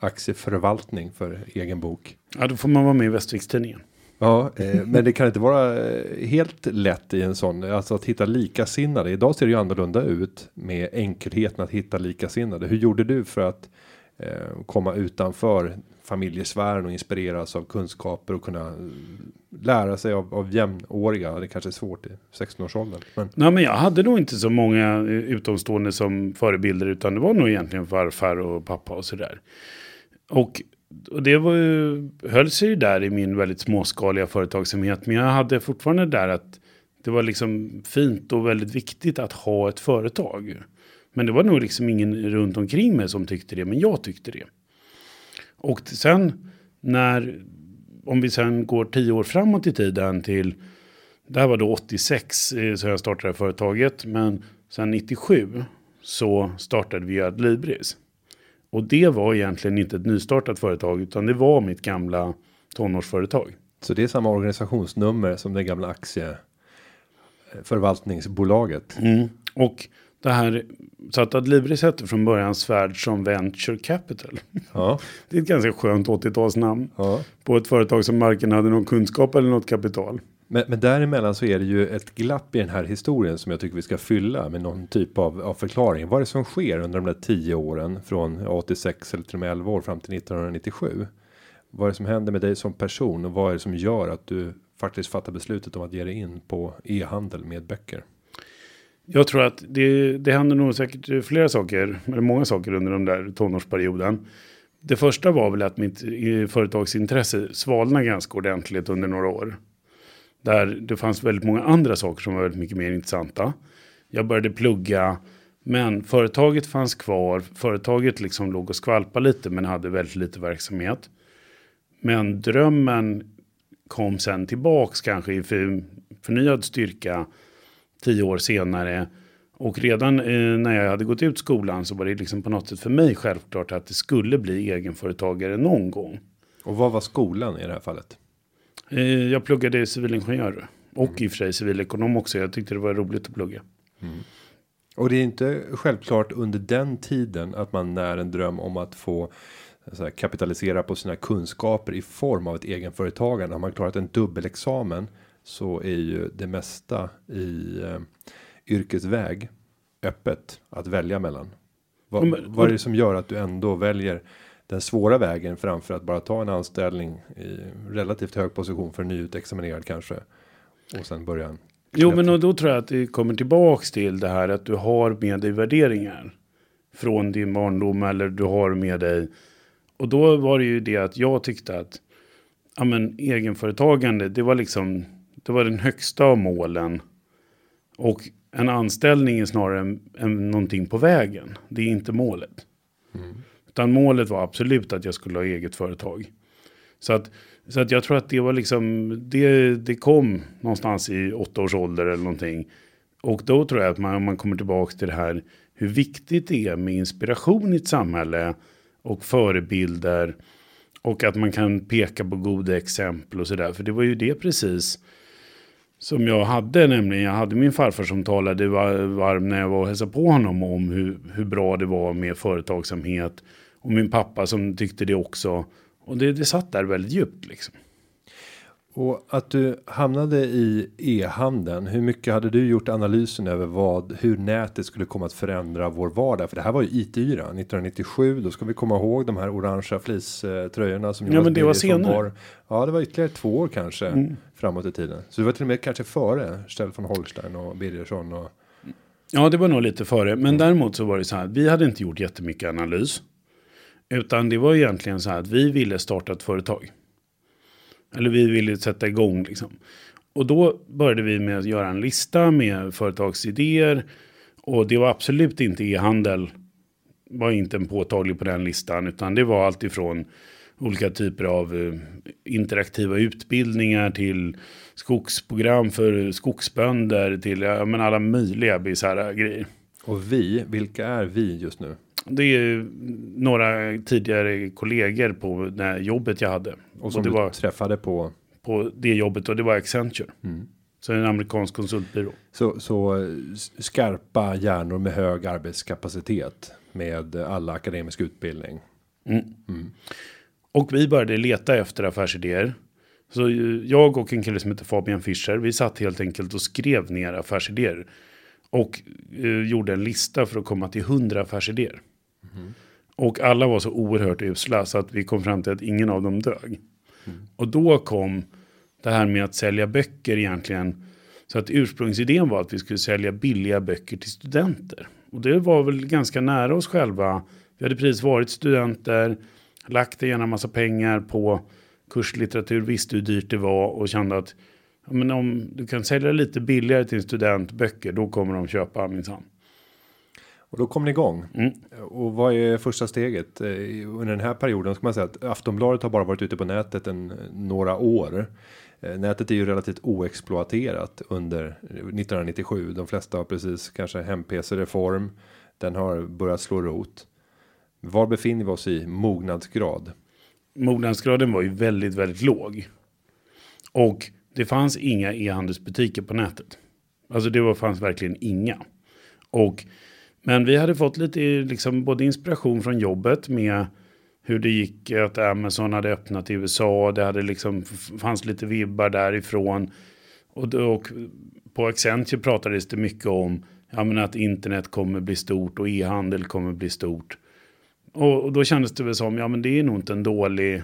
aktieförvaltning för egen bok? Ja, då får man vara med i Västervikstidningen. Ja, eh, men det kan inte vara eh, helt lätt i en sån, alltså att hitta likasinnade. Idag ser det ju annorlunda ut med enkelheten att hitta likasinnade. Hur gjorde du för att eh, komma utanför familjesfären och inspireras av kunskaper och kunna eh, lära sig av, av jämnåriga? Det kanske är svårt i 16-årsåldern. Men Nej, men jag hade nog inte så många eh, utomstående som förebilder. Utan det var nog egentligen farfar och pappa och sådär. Och, och det var ju, höll sig ju där i min väldigt småskaliga företagsamhet. Men jag hade fortfarande där att det var liksom fint och väldigt viktigt att ha ett företag. Men det var nog liksom ingen runt omkring mig som tyckte det. Men jag tyckte det. Och sen när, om vi sen går tio år framåt i tiden till, det här var då 86 eh, så jag startade företaget. Men sen 97 så startade vi Adlibris. Och det var egentligen inte ett nystartat företag utan det var mitt gamla tonårsföretag. så det är samma organisationsnummer som det gamla aktieförvaltningsbolaget. Mm. Och det här, så att Adlibris hette från början Svärd som Venture Capital. Ja, Det är ett ganska skönt 80-talsnamn. ja. På ett företag som varken hade någon kunskap eller något kapital. Men, men däremellan så är det ju ett glapp i den här historien som jag tycker vi ska fylla med någon typ av, av förklaring. Vad är det som sker under de där 10 åren från 86 eller till och med 11 år fram till 1997? Vad är det som händer med dig som person och vad är det som gör att du faktiskt fattar beslutet om att ge dig in på e-handel med böcker? Jag tror att det, det händer nog säkert flera saker, eller många saker under den där tonårsperioden. Det första var väl att mitt eh, företagsintresse svalnade ganska ordentligt under några år. Där det fanns väldigt många andra saker som var väldigt mycket mer intressanta. Jag började plugga, men företaget fanns kvar. Företaget liksom låg och skvalpade lite, men hade väldigt lite verksamhet. Men drömmen kom sen tillbaks kanske i för, förnyad styrka tio år senare. Och redan eh, när jag hade gått ut skolan så var det liksom på något sätt för mig självklart att det skulle bli egenföretagare någon gång. Och vad var skolan i det här fallet? Eh, jag pluggade civilingenjör och i och för sig civilekonom också. Jag tyckte det var roligt att plugga. Och det är inte självklart under den tiden att man när en dröm om att få här, kapitalisera på sina kunskaper i form av ett egenföretagande. Har man klarat en dubbelexamen så är ju det mesta i eh, yrkesväg öppet att välja mellan. Vad, men- vad är det som gör att du ändå väljer den svåra vägen framför att bara ta en anställning i relativt hög position för nyutexaminerad kanske och sen börja Jo, men och då tror jag att det kommer tillbaks till det här att du har med dig värderingar från din barndom eller du har med dig. Och då var det ju det att jag tyckte att ja, men, egenföretagande, det var liksom det var den högsta av målen. Och en anställning är snarare en, en, någonting på vägen. Det är inte målet. Utan målet var absolut att jag skulle ha eget företag. Så att, så att jag tror att det var liksom, det, det kom någonstans i åtta års ålder eller någonting. Och då tror jag att man, om man kommer tillbaka till det här, hur viktigt det är med inspiration i ett samhälle och förebilder. Och att man kan peka på goda exempel och sådär. För det var ju det precis som jag hade nämligen. Jag hade min farfar som talade varm när jag var och hälsade på honom om hur, hur bra det var med företagsamhet. Och min pappa som tyckte det också. Och det, det satt där väldigt djupt liksom. Och att du hamnade i e-handeln. Hur mycket hade du gjort analysen över vad hur nätet skulle komma att förändra vår vardag? För det här var ju IT-yra 1997. Då ska vi komma ihåg de här orangea fleecetröjorna som Ja, men det var senare. bar. Ja, det var ytterligare två år kanske Mm. framåt i tiden. Så det var till och med kanske före Stell von Holstein och Birgersson och Ja, det var nog lite före. Men däremot så var det så här. Vi hade inte gjort jättemycket analys. Utan det var egentligen så här att vi ville starta ett företag. Eller vi ville sätta igång liksom. Och då började vi med att göra en lista med företagsidéer. Och det var absolut inte e-handel. Var inte en påtaglig på den listan. Utan det var allt ifrån olika typer av eh, interaktiva utbildningar till skogsprogram för skogsbönder till ja, men alla möjliga bisarra grejer. och vi. Vilka är vi just nu? Det är några tidigare kollegor på det jobbet jag hade. Och som det du var träffade på. på det jobbet och det var Accenture. Så en amerikansk konsultbyrå. Så, så skarpa hjärnor med hög arbetskapacitet med alla akademisk utbildning. Och vi började leta efter affärsidéer. Så jag och en kille som heter Fabian Fischer, vi satt helt enkelt och skrev ner affärsidéer. Och eh, gjorde en lista för att komma till 100 affärsidéer. Och alla var så oerhört usla så att vi kom fram till att ingen av dem dög. Och då kom det här med att sälja böcker egentligen. Så att ursprungsidén var att vi skulle sälja billiga böcker till studenter. Och det var väl ganska nära oss själva. Vi hade precis varit studenter, lagt en massa pengar på kurslitteratur, visste hur dyrt det var och kände att ja, men om du kan sälja lite billigare till en student böcker, då kommer de köpa minsann. Och då kom ni igång. Mm. Och vad är första steget? Eh, Under den här perioden ska man säga att Aftonbladet har bara varit ute på nätet en, några år. Eh, Nätet är ju relativt oexploaterat under 1997. De flesta har precis kanske hem-PC reform. Den har börjat slå rot. Var befinner vi oss i mognadsgrad? mognadsgraden var ju väldigt, väldigt låg. Och det fanns inga e-handelsbutiker på nätet. Alltså det var, fanns verkligen inga. Och, men vi hade fått lite liksom, både inspiration från jobbet med hur det gick att Amazon hade öppnat i USA. Det hade liksom, fanns lite vibbar därifrån. Och, då- och på Accenture pratades det mycket om ja, men att internet kommer bli stort och e-handel kommer bli stort. Och, och då kändes det väl som, ja men det är nog inte en dålig...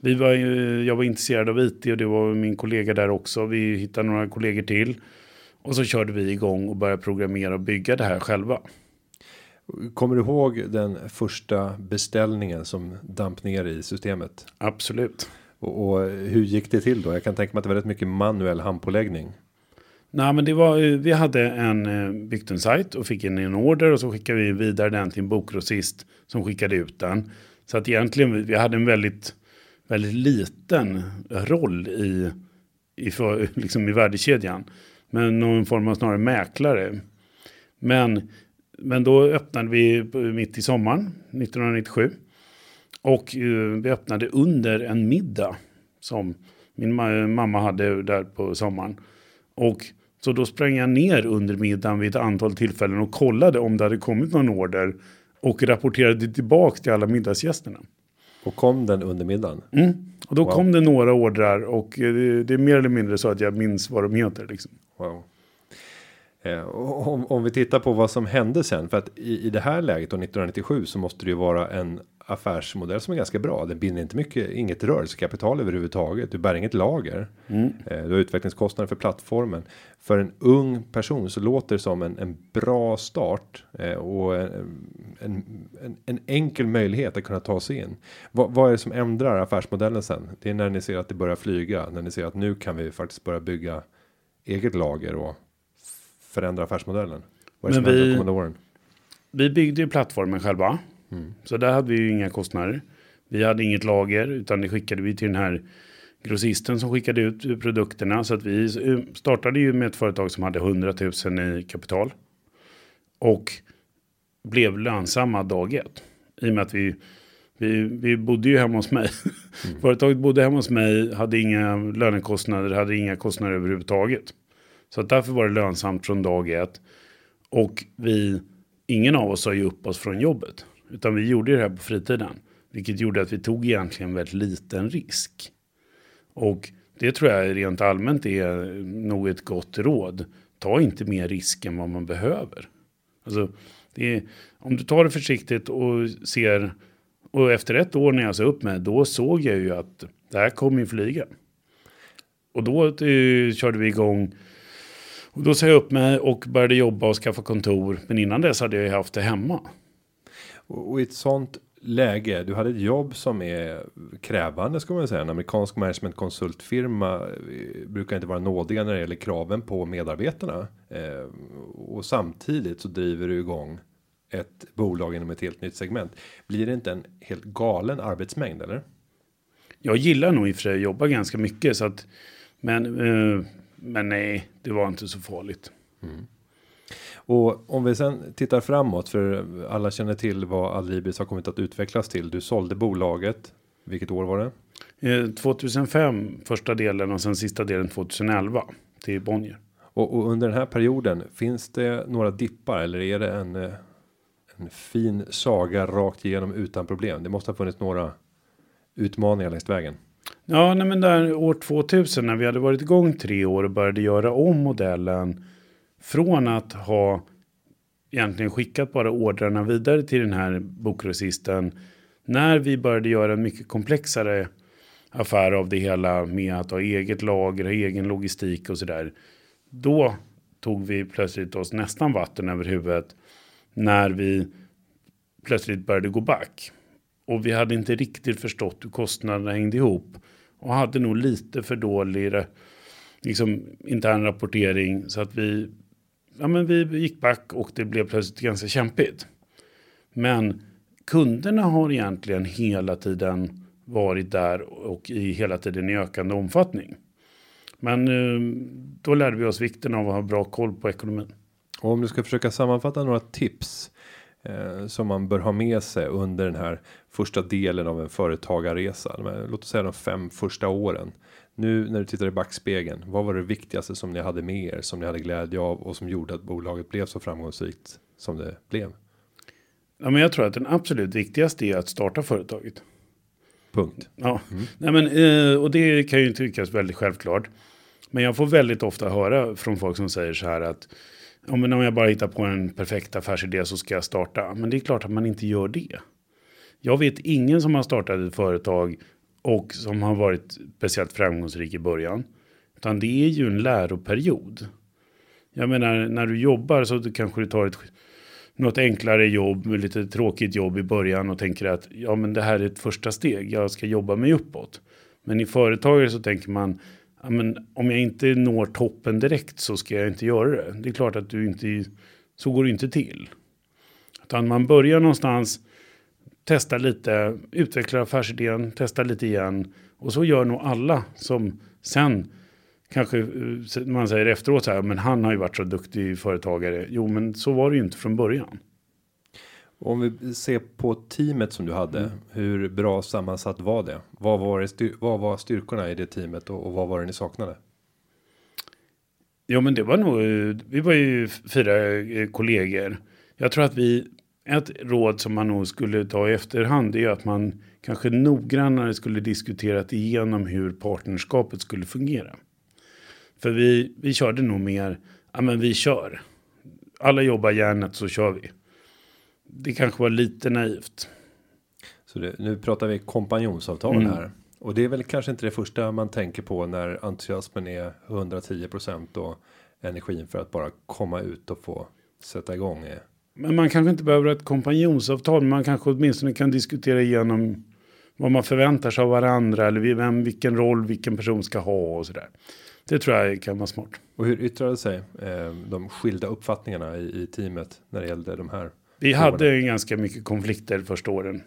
Vi var jag var intresserad av IT och det var min kollega där också. Vi hittade några kollegor till. Och så körde vi igång och började programmera och bygga det här själva. Kommer du ihåg den första beställningen som damp ner i systemet? Absolut. Och, och hur gick det till då? Jag kan tänka mig att det var rätt mycket manuell handpåläggning. Nej men det var, eh, vi hade en, eh, byggt en sajt och fick in en order och så skickade vi vidare den till en bokgrossist som skickade ut den. Så att egentligen vi- vi hade en väldigt, väldigt liten roll i, i, för, liksom i värdekedjan. Men någon form av snarare mäklare. Men, men då öppnade vi mitt i sommaren 1997. Och eh, vi öppnade under en middag som min mamma hade där på sommaren. Och så då sprang jag ner under middagen vid ett antal tillfällen och kollade om det hade kommit någon order. Och rapporterade tillbaka till alla middagsgästerna. Och kom den under middagen? Mm. Och då Wow. kom det några ordrar och eh, det, det är mer eller mindre så att jag minns vad de heter. Liksom. Wow. Eh, och om, om vi tittar på vad som hände sen, för att i, i det här läget då 1997 så måste det ju vara en affärsmodell som är ganska bra. Den binder inte mycket, inget rörelsekapital överhuvudtaget. Du bär inget lager. Mm. Eh, du har utvecklingskostnader för plattformen. För en ung person så låter det som en, en bra start eh, och en, en, en, en enkel möjlighet att kunna ta sig in. Vad, vad är det som ändrar affärsmodellen sen? Det är när ni ser att det börjar flyga, när ni ser att nu kan vi faktiskt börja bygga eget lager och förändra affärsmodellen. Vad är det Men som händer vi- de kommande åren? Vi byggde ju plattformen själva. Så där hade vi ju inga kostnader. Vi hade inget lager utan det skickade vi till den här grossisten som skickade ut produkterna. Så att vi startade ju med ett företag som hade 100 000 i kapital. Och blev lönsamma dag ett. I och med att vi, vi, vi bodde ju hemma hos mig. Företaget bodde hemma hos mig, hade inga lönekostnader, hade inga kostnader överhuvudtaget. Så att därför var det lönsamt från dag ett. Och vi, ingen av oss sa ju upp oss från jobbet. Utan vi gjorde det här på fritiden. Vilket gjorde att vi tog egentligen väldigt liten risk. Och det tror jag rent allmänt är nog ett gott råd. Ta inte mer risk än vad man behöver. Alltså, det är, om du tar det försiktigt och ser. Och efter ett år när jag sa upp mig. Då såg jag ju att det här kommer ju flyga. Och då eh, körde vi igång. Och då sa jag upp mig och började jobba och skaffa kontor. Men innan dess hade jag ju haft det hemma. Och, och i ett sånt läge, du hade ett jobb som är krävande ska man säga. En amerikansk managementkonsultfirma eh, brukar inte vara nådiga när det gäller kraven på medarbetarna. Eh, och samtidigt så driver du igång ett bolag inom ett helt nytt segment. Blir det inte en helt galen arbetsmängd eller? Jag gillar nog i och för sig att jobba ganska mycket. Så att, men, eh, men nej, det var inte så farligt. Och om vi sen tittar framåt för alla känner till vad Adlibris har kommit att utvecklas till. Du sålde bolaget. Vilket år var det? Eh, 2005 första delen och sen sista delen 2011 till Bonnier. Och, och under den här perioden finns det några dippar eller är det en eh, en fin saga rakt igenom utan problem? Det måste ha funnits några utmaningar längs vägen. Ja, nej, men där år 2000 när vi hade varit igång tre år och började göra om modellen från att ha egentligen skickat bara ordrarna vidare till den här bokgrossisten. När vi började göra en mycket komplexare affär av det hela med att ha eget lager, ha egen logistik och sådär. Då tog vi plötsligt oss nästan vatten över huvudet när vi plötsligt började gå back. Och vi hade inte riktigt förstått hur kostnaderna hängde ihop. Och hade nog lite för dålig liksom, intern rapportering. Så att vi, ja, men vi gick back och det blev plötsligt ganska kämpigt. Men kunderna har egentligen hela tiden varit där och i hela tiden i ökande omfattning. Men eh, då lärde vi oss vikten av att ha bra koll på ekonomin. Och om du ska försöka sammanfatta några tips eh, som man bör ha med sig under den här första delen av en företagarresa. Låt oss säga de fem första åren. Nu när du tittar i backspegeln, vad var det viktigaste som ni hade med er, som ni hade glädje av och som gjorde att bolaget blev så framgångsrikt som det blev? Ja, men jag tror att den absolut viktigaste är att starta företaget. Punkt. Ja, Nej, men, eh, och det kan ju tyckas väldigt självklart. Men jag får väldigt ofta höra från folk som säger så här att ja, men om jag bara hittar på en perfekt affärsidé så ska jag starta. Men det är klart att man inte gör det. Jag vet ingen som har startat ett företag och som har varit speciellt framgångsrik i början. Utan det är ju en läroperiod. Jag menar, när du jobbar så du kanske du tar ett något enklare jobb, lite tråkigt jobb i början och tänker att ja, men det här är ett första steg. Jag ska jobba mig uppåt. Men i företagare så tänker man ja, men om jag inte når toppen direkt så ska jag inte göra det. Det är klart att du inte så går det inte till. Utan man börjar någonstans testa lite, utveckla affärsidén, testa lite igen. Och så gör nog alla som sen kanske eh, man säger efteråt så här, men han har ju varit så duktig företagare. Jo, men så var det ju inte från början. Om vi ser på teamet som du hade, Mm. hur bra sammansatt var det? Vad var, det vad var styrkorna i det teamet och, och vad var det ni saknade? Ja, men det var nog, eh, vi var ju fyra eh, kollegor. Jag tror att vi, ett råd som man nog skulle ta i efterhand är att man kanske noggrannare skulle diskuterat igenom hur partnerskapet skulle fungera. För vi, vi körde nog mer, ja men vi kör. Alla jobbar järnet så kör vi. Det kanske var lite naivt. Så det, nu pratar vi kompanjonsavtal Mm. här. Och det är väl kanske inte det första man tänker på när entusiasmen är 110% och energin för att bara komma ut och få sätta igång. Men man kanske inte behöver ett kompanjonsavtal. Men man kanske åtminstone kan diskutera igenom vad man förväntar sig av varandra. Eller vem, vilken roll vilken person ska ha och sådär. Det tror jag kan vara smart. Och hur yttrade sig eh, de skilda uppfattningarna i, i teamet när det gällde de här? Vi Frågorna. hade ganska mycket konflikter första åren.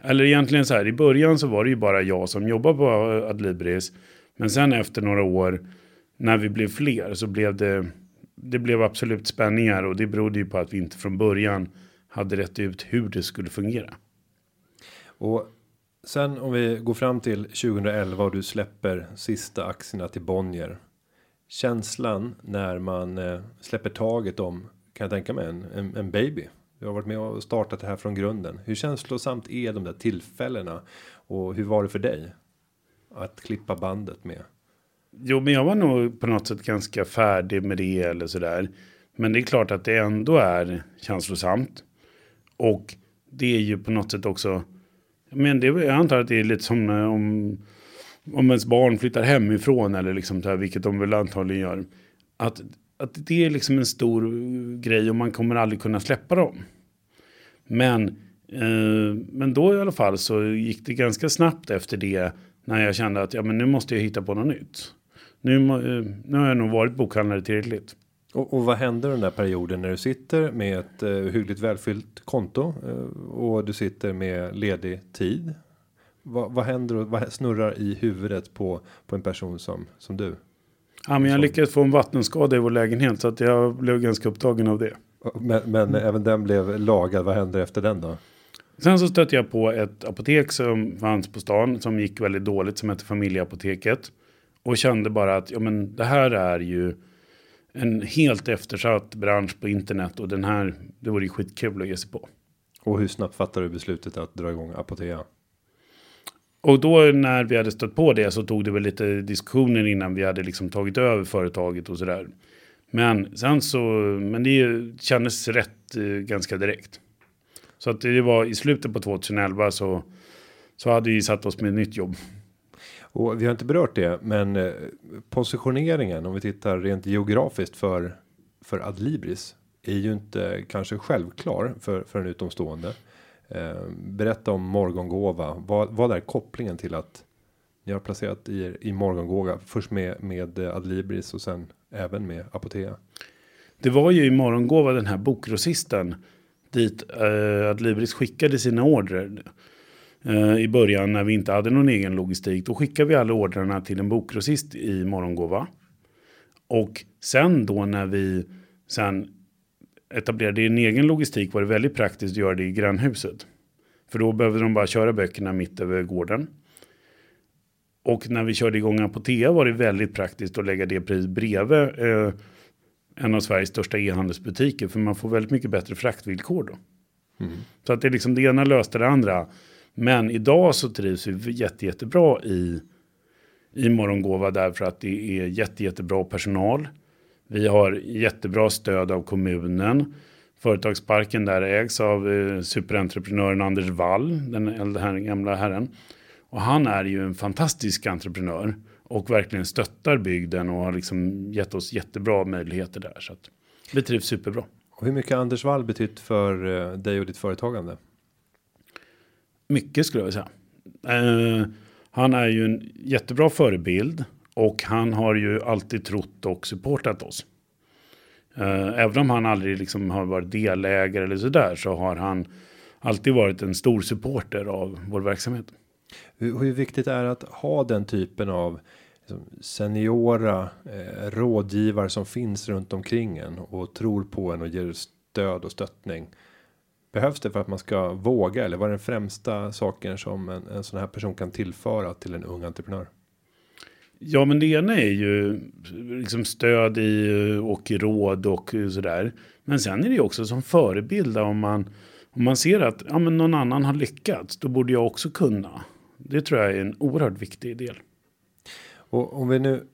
Eller egentligen så här, i början så var det ju bara jag som jobbade på Adlibris. Men sen efter några år, när vi blev fler, så blev det, det blev absolut spänningar. Och det berodde ju på att vi inte från början hade rätt ut hur det skulle fungera. Och sen om vi går fram till 2011 och du släpper sista aktierna till Bonnier. Känslan när man eh, släpper taget om, kan jag tänka mig, en, en, en baby. Du har varit med och startat det här från grunden. Hur känslosamt är de där tillfällena? Och hur var det för dig? Att klippa bandet med. Jo, men jag var nog på något sätt ganska färdig med det eller sådär. Men det är klart att det ändå är känslosamt. Och det är ju på något sätt också. Men det, jag antar att det är lite som eh, om, om ens barn flyttar hemifrån eller liksom så här, vilket de väl antagligen gör. Att, att det är liksom en stor grej och man kommer aldrig kunna släppa dem. Men, eh, men då i alla fall så gick det ganska snabbt efter det när jag kände att ja, men nu måste jag hitta på något nytt. Nu, eh, nu har jag nog varit bokhandlare tillräckligt. Och, och vad händer den där perioden när du sitter med ett eh, hyggligt välfyllt konto eh, och du sitter med ledig tid? Vad, vad händer och vad snurrar i huvudet på på en person som som du? Ja, men jag lyckades få en vattenskada i vår lägenhet så att jag blev ganska upptagen av det. Men, men även den blev lagad. Vad händer efter den då? Sen så stötte jag på ett apotek som fanns på stan som gick väldigt dåligt som hette Familjeapoteket. Och kände bara att ja, men det här är ju en helt eftersatt bransch på internet och den här, det vore ju skitkul att ge sig på. Och hur snabbt fattar du beslutet att dra igång Apotea? Och då när vi hade stött på det så tog det väl lite diskussioner innan vi hade liksom tagit över företaget och sådär. Men sen så, men det kändes rätt eh, ganska direkt. Så att det var i slutet på 2011 så, så hade vi satt oss med ett nytt jobb. Och vi har inte berört det, men eh, positioneringen om vi tittar rent geografiskt för för Adlibris är ju inte kanske självklar för för en utomstående. Eh, berätta om Morgongåva. Vad vad är kopplingen till att ni har placerat er i Morgongåva först med med eh, Adlibris och sen även med Apotea? Det var ju i morgongåva den här bokgrossisten dit eh, Adlibris skickade sina order. Eh, I början när vi inte hade någon egen logistik. Då skickade vi alla ordrarna till en bokgrossist i morgongåva. Och sen då när vi sen etablerade en egen logistik var det väldigt praktiskt att göra det i grannhuset. För då behövde de bara köra böckerna mitt över gården. Och när vi körde igång Apotea var det väldigt praktiskt att lägga det pris bredvid eh, en av Sveriges största e-handelsbutiker. För man får väldigt mycket bättre fraktvillkor då. Så att det är liksom det ena löste det andra. Men idag så trivs vi jätte, jättebra i, i Morgongåva därför att det är jätte, jättebra personal. Vi har jättebra stöd av kommunen. Företagsparken där ägs av eh, superentreprenören Anders Wall, den äldre här, gamla herren. Och han är ju en fantastisk entreprenör och verkligen stöttar bygden och har liksom gett oss jättebra möjligheter där. Så att vi trivs superbra. Och hur mycket har Anders Wall betytt för eh, dig och ditt företagande? Mycket skulle jag vilja säga. Eh, han är ju en jättebra förebild och han har ju alltid trott och supportat oss. Eh, även om han aldrig liksom har varit delägare eller sådär så har han alltid varit en stor supporter av vår verksamhet. Hur, hur viktigt är det att ha den typen av liksom, seniora eh, rådgivare som finns runt omkring en och tror på en och ger stöd och stöttning. Behövs det för att man ska våga eller vad är den främsta saken som en, en sån här person kan tillföra till en ung entreprenör? Ja, men det ena är ju liksom stöd i och råd och sådär. Men sen är det ju också som förebild om man om man ser att ja, men någon annan har lyckats, då borde jag också kunna. Det tror jag är en oerhört viktig del. Och om vi nu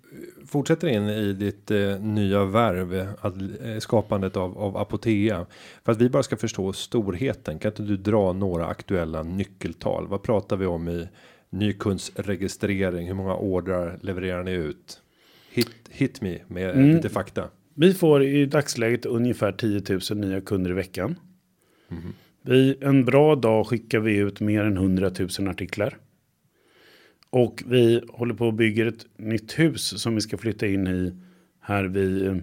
fortsätter in i ditt eh, nya värv, att, eh, skapandet av, av Apotea. För att vi bara ska förstå storheten, kan inte du dra några aktuella nyckeltal? Vad pratar vi om i nykundsregistrering? Hur många ordrar levererar ni ut? Hit, hit me med Mm. lite fakta. Vi får i dagsläget ungefär 10 000 nya kunder i veckan. Vi, en bra dag skickar vi ut mer än 100 000 artiklar. Och vi håller på och bygger ett nytt hus som vi ska flytta in i här vid eh,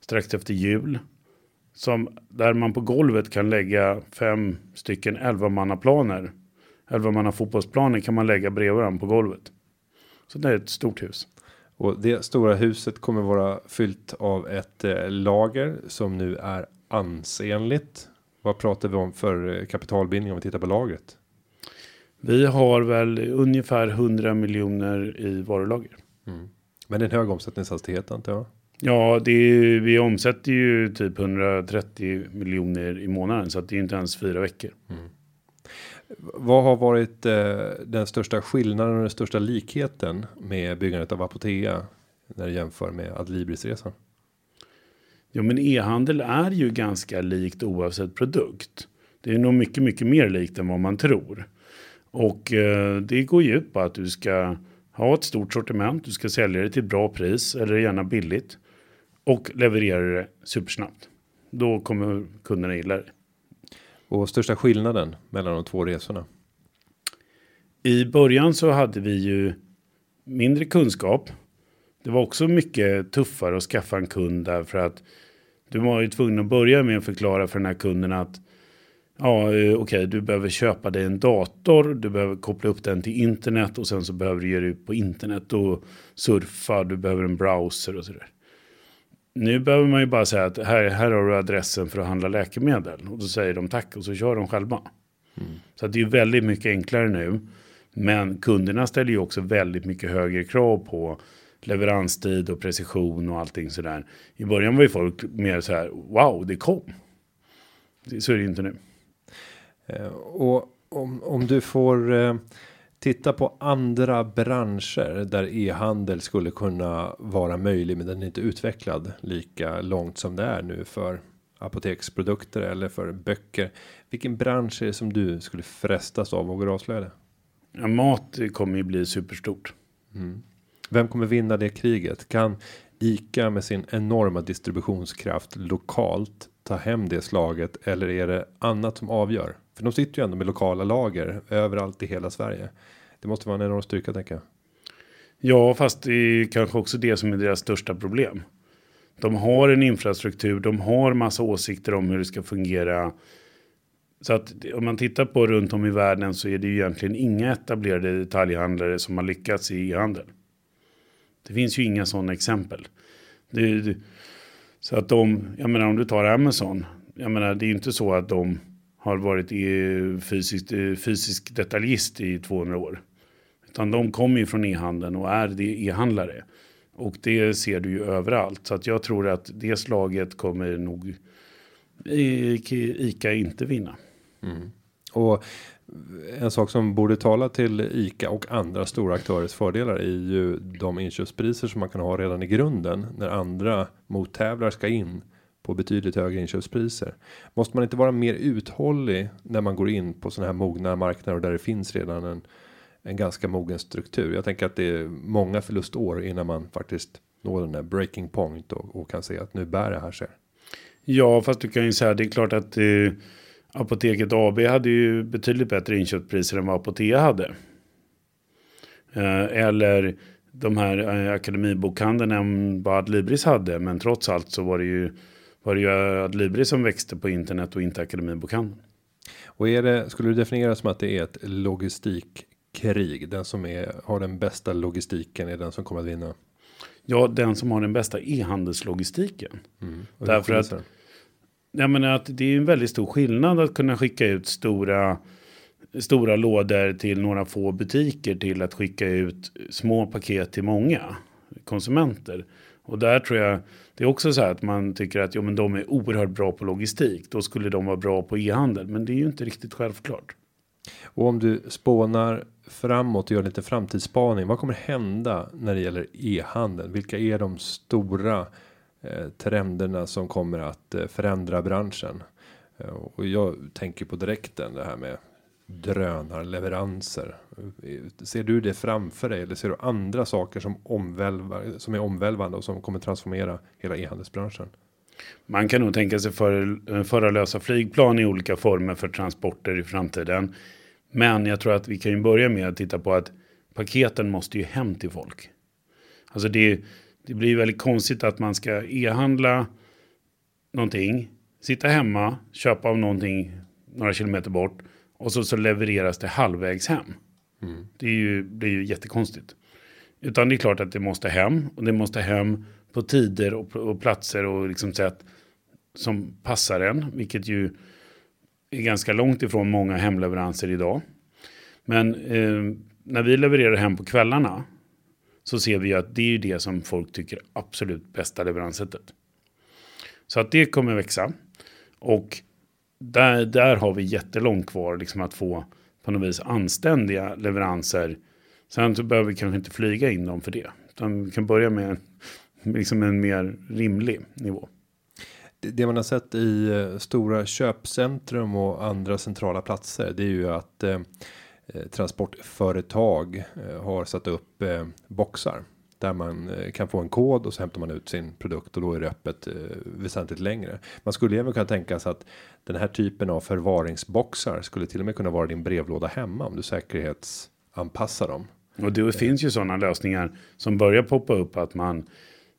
strax efter jul. Som, där man på golvet kan lägga fem stycken 11-mannaplaner. 11 fotbollsplaner kan man lägga bredvid varandra på golvet. Så det är ett stort hus. Och det stora huset kommer vara fyllt av ett eh, lager som nu är ansenligt. Vad pratar vi om för eh, kapitalbindning om vi tittar på lagret? Vi har väl ungefär 100 miljoner i varulager. Men det är en hög omsättningshastighet antar jag. Ja, det är, vi omsätter ju typ 130 miljoner i månaden så att det är inte ens fyra veckor. Vad har varit eh, den största skillnaden och den största likheten med byggandet av Apotea när du jämför med Adlibris-resan? Ja, men e-handel är ju ganska likt oavsett produkt. Det är nog mycket, mycket mer likt än vad man tror. Och eh, det går ju ut på att du ska ha ett stort sortiment, du ska sälja det till bra pris eller gärna billigt och leverera det supersnabbt. Då kommer kunderna gilla det. Och största skillnaden mellan de två resorna? I början så hade vi ju mindre kunskap. Det var också mycket tuffare att skaffa en kund därför att du var ju tvungen att börja med att förklara för den här kunden att ja, eh, okej, du behöver köpa dig en dator, du behöver koppla upp den till internet och sen så behöver du ge dig ut på internet och surfa, du behöver en browser och sådär. Nu behöver man ju bara säga att här, här har du adressen för att handla läkemedel och då säger de tack och så kör de själva. Så att det är väldigt mycket enklare nu. Men kunderna ställer ju också väldigt mycket högre krav på leveranstid och precision och allting sådär. I början var ju folk mer så här, wow, det kom. Så är det inte nu. Eh, och om, om du får eh, titta på andra branscher där e-handel skulle kunna vara möjlig, men den är inte utvecklad lika långt som det är nu för apoteksprodukter eller för böcker. Vilken bransch är det som du skulle frestas av och avslöja det? Ja, mat kommer ju bli superstort. Vem kommer vinna det kriget? Kan ICA med sin enorma distributionskraft lokalt ta hem det slaget eller är det annat som avgör? För de sitter ju ändå med lokala lager överallt i hela Sverige. Det måste vara en enorm styrka tänker jag. Ja, fast det är kanske också det som är deras största problem. De har en infrastruktur, de har massa åsikter om hur det ska fungera. Så att om man tittar på runt om i världen så är det ju egentligen inga etablerade detaljhandlare som har lyckats i e-handel. Det finns ju inga sådana exempel. Det, det, så att de, jag menar om du tar Amazon, jag menar det är ju inte så att de har varit i fysisk, eh, fysisk detaljist i 200 år. Utan de kommer ju från e-handeln och är det e-handlare. Och det ser du ju överallt. Så att jag tror att det slaget kommer nog Ica inte vinna. Mm. Och en sak som borde tala till ICA och andra stora aktörers fördelar är ju de inköpspriser som man kan ha redan i grunden när andra mottävlar ska in på betydligt högre inköpspriser. Måste man inte vara mer uthållig när man går in på sådana här mogna marknader där det finns redan en en ganska mogen struktur. Jag tänker att det är många förlustår innan man faktiskt når den där breaking point och, och kan se att nu bär det här sig. Ja, fast du kan ju säga det är klart att eh, Apoteket AB hade ju betydligt bättre inköpspriser än vad Apotea hade. Eh, eller de här eh, akademibokhandeln än vad Adlibris hade. Men trots allt så var det ju, var det ju Adlibris som växte på internet och inte akademibokhandeln. Och är det, skulle du definiera som att det är ett logistikkrig? Den som är, har den bästa logistiken är den som kommer att vinna? Ja, den som har den bästa e-handelslogistiken. Och Därför att- Jag menar att det är en väldigt stor skillnad att kunna skicka ut stora, stora lådor till några få butiker till att skicka ut små paket till många konsumenter. Och där tror jag det är också så här att man tycker att jo, men de är oerhört bra på logistik. Då skulle de vara bra på e-handel. Men det är ju inte riktigt självklart. Och om du spånar framåt och gör lite framtidsspaning. Vad kommer hända när det gäller e-handeln? Vilka är de stora eh, trenderna som kommer att eh, förändra branschen? Eh, och jag tänker på direkten det här med drönarleveranser. Ser du det framför dig eller ser du andra saker som omvälvar som är omvälvande och som kommer transformera hela e-handelsbranschen? Man kan nog tänka sig för, eh, föra lösa flygplan i olika former för transporter i framtiden. Men jag tror att vi kan ju börja med att titta på att paketen måste ju hem till folk. Alltså det, det blir ju väldigt konstigt att man ska e-handla någonting, sitta hemma, köpa av någonting några kilometer bort och så, så levereras det halvvägs hem. Det är ju, blir ju jättekonstigt. Utan det är klart att det måste hem och det måste hem på tider och, och platser och liksom sätt som passar en, vilket ju är ganska långt ifrån många hemleveranser idag. Men eh, när vi levererar hem på kvällarna så ser vi att det är ju det som folk tycker absolut bästa leveranssättet. Så att det kommer växa. Och där, där har vi jättelångt kvar liksom att få på något vis anständiga leveranser. Sen så behöver vi kanske inte flyga in dem för det. Utan vi kan börja med liksom en mer rimlig nivå. Det- Det man har sett i eh, stora köpcentrum och andra centrala platser. Det är ju att eh, eh, transportföretag eh, har satt upp eh, boxar. Där man eh, kan få en kod och så hämtar man ut sin produkt och då är det öppet eh, väsentligt längre. Man skulle även kunna tänka sig att den här typen av förvaringsboxar skulle till och med kunna vara din brevlåda hemma om du säkerhetsanpassar dem. Och det finns ju sådana lösningar som börjar poppa upp att man,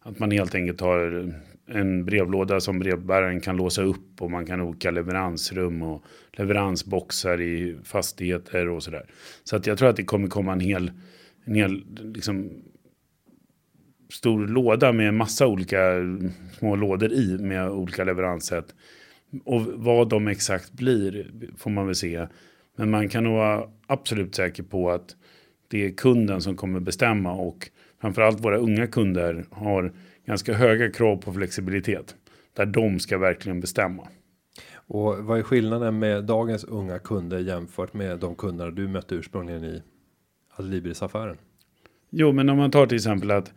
att man helt enkelt har en brevlåda som brevbäraren kan låsa upp och man kan åka leveransrum och leveransboxar i fastigheter och sådär. Så att jag tror att det kommer komma en hel, en hel liksom, stor låda med massa olika små lådor i med olika leveranssätt. Och vad de exakt blir får man väl se. Men man kan nog vara absolut säker på att det är kunden som kommer bestämma och framförallt våra unga kunder har ganska höga krav på flexibilitet. Där de ska verkligen bestämma. Och vad är skillnaden med dagens unga kunder jämfört med de kunder du mötte ursprungligen i Adlibris affären? Jo, men om man tar till exempel att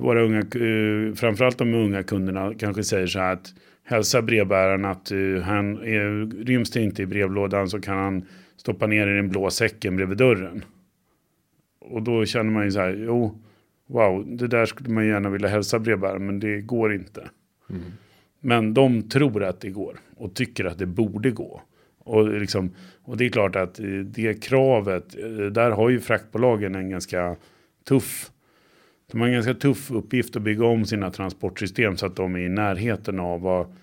våra unga, eh, framförallt de unga kunderna kanske säger så här att hälsa brevbäraren att eh, han är, ryms det inte i brevlådan så kan han stoppa ner i den blå säcken bredvid dörren. Och då känner man ju så här, jo, wow, det där skulle man gärna vilja hälsa brevbäraren, men det går inte. Men de tror att det går och tycker att det borde gå. Och, liksom, och det är klart att eh, det kravet, eh, där har ju fraktbolagen en ganska tuff de har en ganska tuff uppgift att bygga om sina transportsystem så att de är i närheten av vad,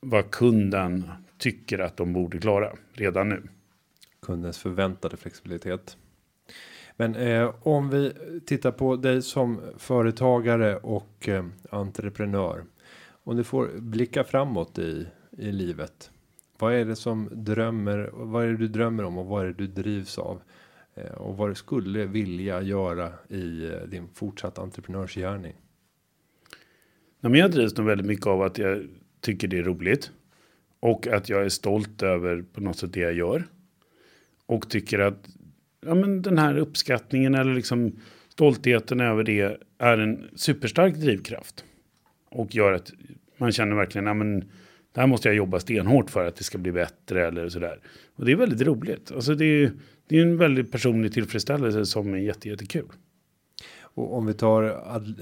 vad kunden tycker att de borde klara redan nu. kundens förväntade flexibilitet. Men eh, om vi tittar på dig som företagare och eh, entreprenör. Om du får blicka framåt i, i livet. Vad är det som drömmer? Vad är det du drömmer om och vad är det du drivs av? Eh, och vad du skulle vilja göra i eh, din fortsatta entreprenörsgärning. Nej, men jag drivs nog väldigt mycket av att jag tycker det är roligt. Och att jag är stolt över på något sätt det jag gör. Och tycker att ja, men den här uppskattningen eller liksom stoltheten över det är en superstark drivkraft. Och gör att man känner verkligen Ja, men det här måste jag jobba stenhårt för att det ska bli bättre eller sådär. Och det är väldigt roligt. Alltså det är, det är en väldigt personlig tillfredsställelse som är jätte, jättekul. Och om vi tar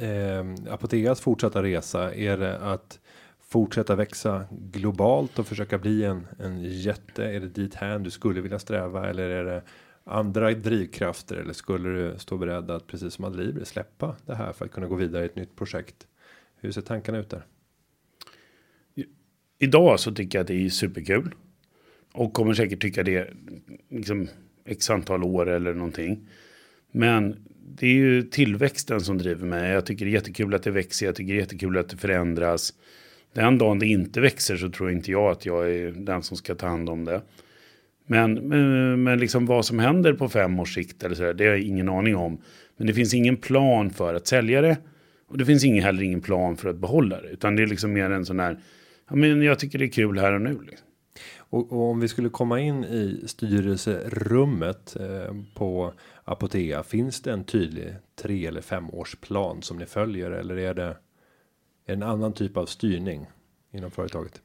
eh, Apoteas fortsatta resa. Är det att fortsätta växa globalt och försöka bli en, en jätte? Är det dit här du skulle vilja sträva? Eller är det andra drivkrafter? Eller skulle du stå beredd att precis som Adlibris släppa det här för att kunna gå vidare i ett nytt projekt? Hur ser tankarna ut där? Idag så tycker jag att det är superkul. Och kommer säkert tycka det liksom x antal år eller någonting. Men det är ju tillväxten som driver mig. Jag tycker det är jättekul att det växer. Jag tycker det är jättekul att det förändras. Den dagen det inte växer så tror inte jag att jag är den som ska ta hand om det. Men, men, men liksom vad som händer på fem års sikt eller så där, det har jag ingen aning om. Men det finns ingen plan för att sälja det. Och det finns ingen, heller ingen plan för att behålla det. Utan det är liksom mer en sån här, ja men jag tycker det är kul här och nu. Liksom. Och, och om vi skulle komma in i styrelserummet eh, på Apotea. Finns det en tydlig tre eller femårsplan som ni följer eller är det en annan typ av styrning inom företaget?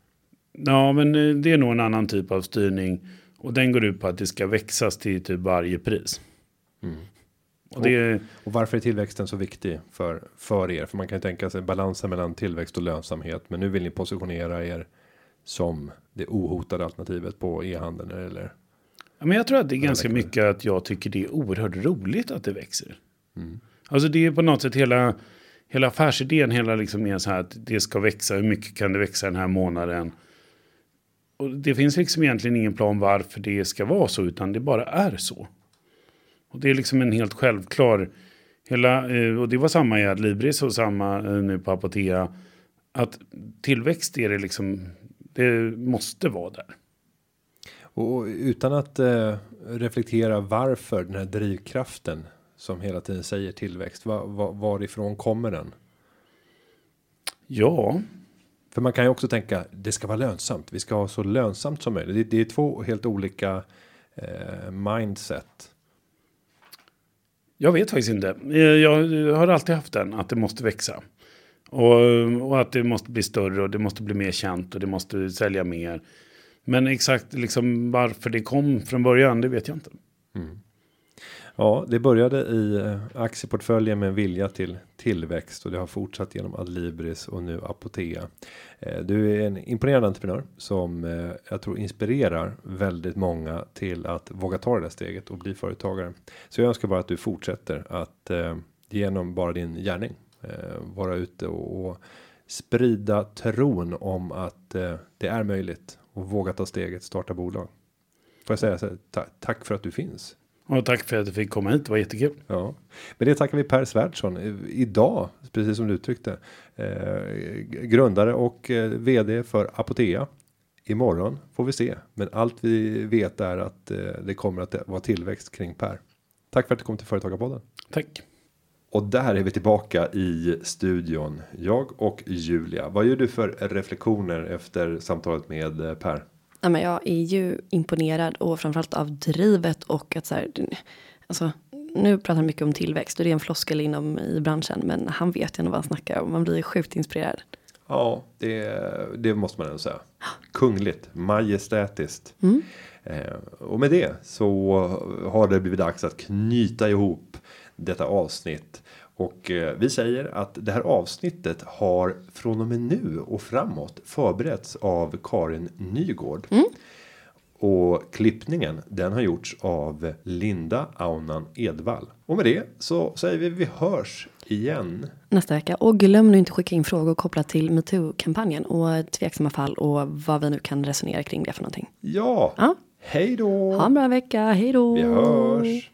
Ja, men eh, det är nog en annan typ av styrning. Och den går ut på att det ska växas till typ varje pris. Och det, Och varför är tillväxten så viktig för för er? För man kan ju tänka sig balansen mellan tillväxt och lönsamhet. Men nu vill ni positionera er som det ohotade alternativet på e-handeln eller? ja, men jag tror att det är ganska mycket att jag tycker det är oerhört roligt att det växer. Alltså det är på något sätt hela, hela affärsidén, hela liksom är så här att det ska växa, hur mycket kan det växa den här månaden? Och det finns liksom egentligen ingen plan varför det ska vara så, utan det bara är så. Och det är liksom en helt självklar, hela, eh, och det var samma i Adlibris och samma eh, nu på Apotea, att tillväxt är det liksom, det måste vara där. Och utan att eh, reflektera varför den här drivkraften som hela tiden säger tillväxt. Var, var, varifrån kommer den? Ja, För man kan ju också tänka det ska vara lönsamt. Vi ska ha så lönsamt som möjligt. Det, det är två helt olika eh, mindset. Jag vet faktiskt inte. Jag har alltid haft den, att det måste växa. Och, och att det måste bli större och det måste bli mer känt och det måste sälja mer. Men exakt liksom varför det kom från början, det vet jag inte. Mm. Ja, det började i eh, aktieportföljen med en vilja till tillväxt och det har fortsatt genom Adlibris och nu Apotea. Eh, du är en imponerande entreprenör som eh, jag tror inspirerar väldigt många till att våga ta det där steget och bli företagare. Så jag önskar bara att du fortsätter att genom bara din gärning vara ute och, och sprida tron om att eh, det är möjligt och våga ta steget starta bolag. Får jag säga så här, ta, tack för att du finns. Och tack för att jag fick komma hit, det var jättekul. Ja, men det tackar vi Per Svärdson eh, idag, precis som du uttryckte. Eh, grundare och eh, vd för Apotea. Imorgon får vi se, men allt vi vet är att eh, det kommer att vara tillväxt kring Per. Tack för att du kom till Företagarpodden. Tack. Och där är vi tillbaka i studion. Jag och Julia. Vad gör du för reflektioner efter samtalet med eh, Per? Nej, men jag är ju imponerad och framförallt av drivet och att så här, alltså, nu pratar han mycket om tillväxt och det är en floskel inom i branschen, men han vet ju ändå vad han snackar om. Man blir sjukt inspirerad. Ja, det, det måste man ändå säga. Kungligt, majestätiskt. Eh, och med det så har det blivit dags att knyta ihop detta avsnitt. Och eh, vi säger att det här avsnittet har från och med nu och framåt förberetts av Karin Nygård. Och klippningen den har gjorts av Linda Aunan Edvall. Och med det så säger vi vi hörs igen. Nästa vecka. Och glöm nu inte skicka in frågor kopplat till metoo-kampanjen och tveksamma fall och vad vi nu kan resonera kring det för någonting. Ja, Ja. hej då! Ha en bra vecka, hej då! Vi hörs!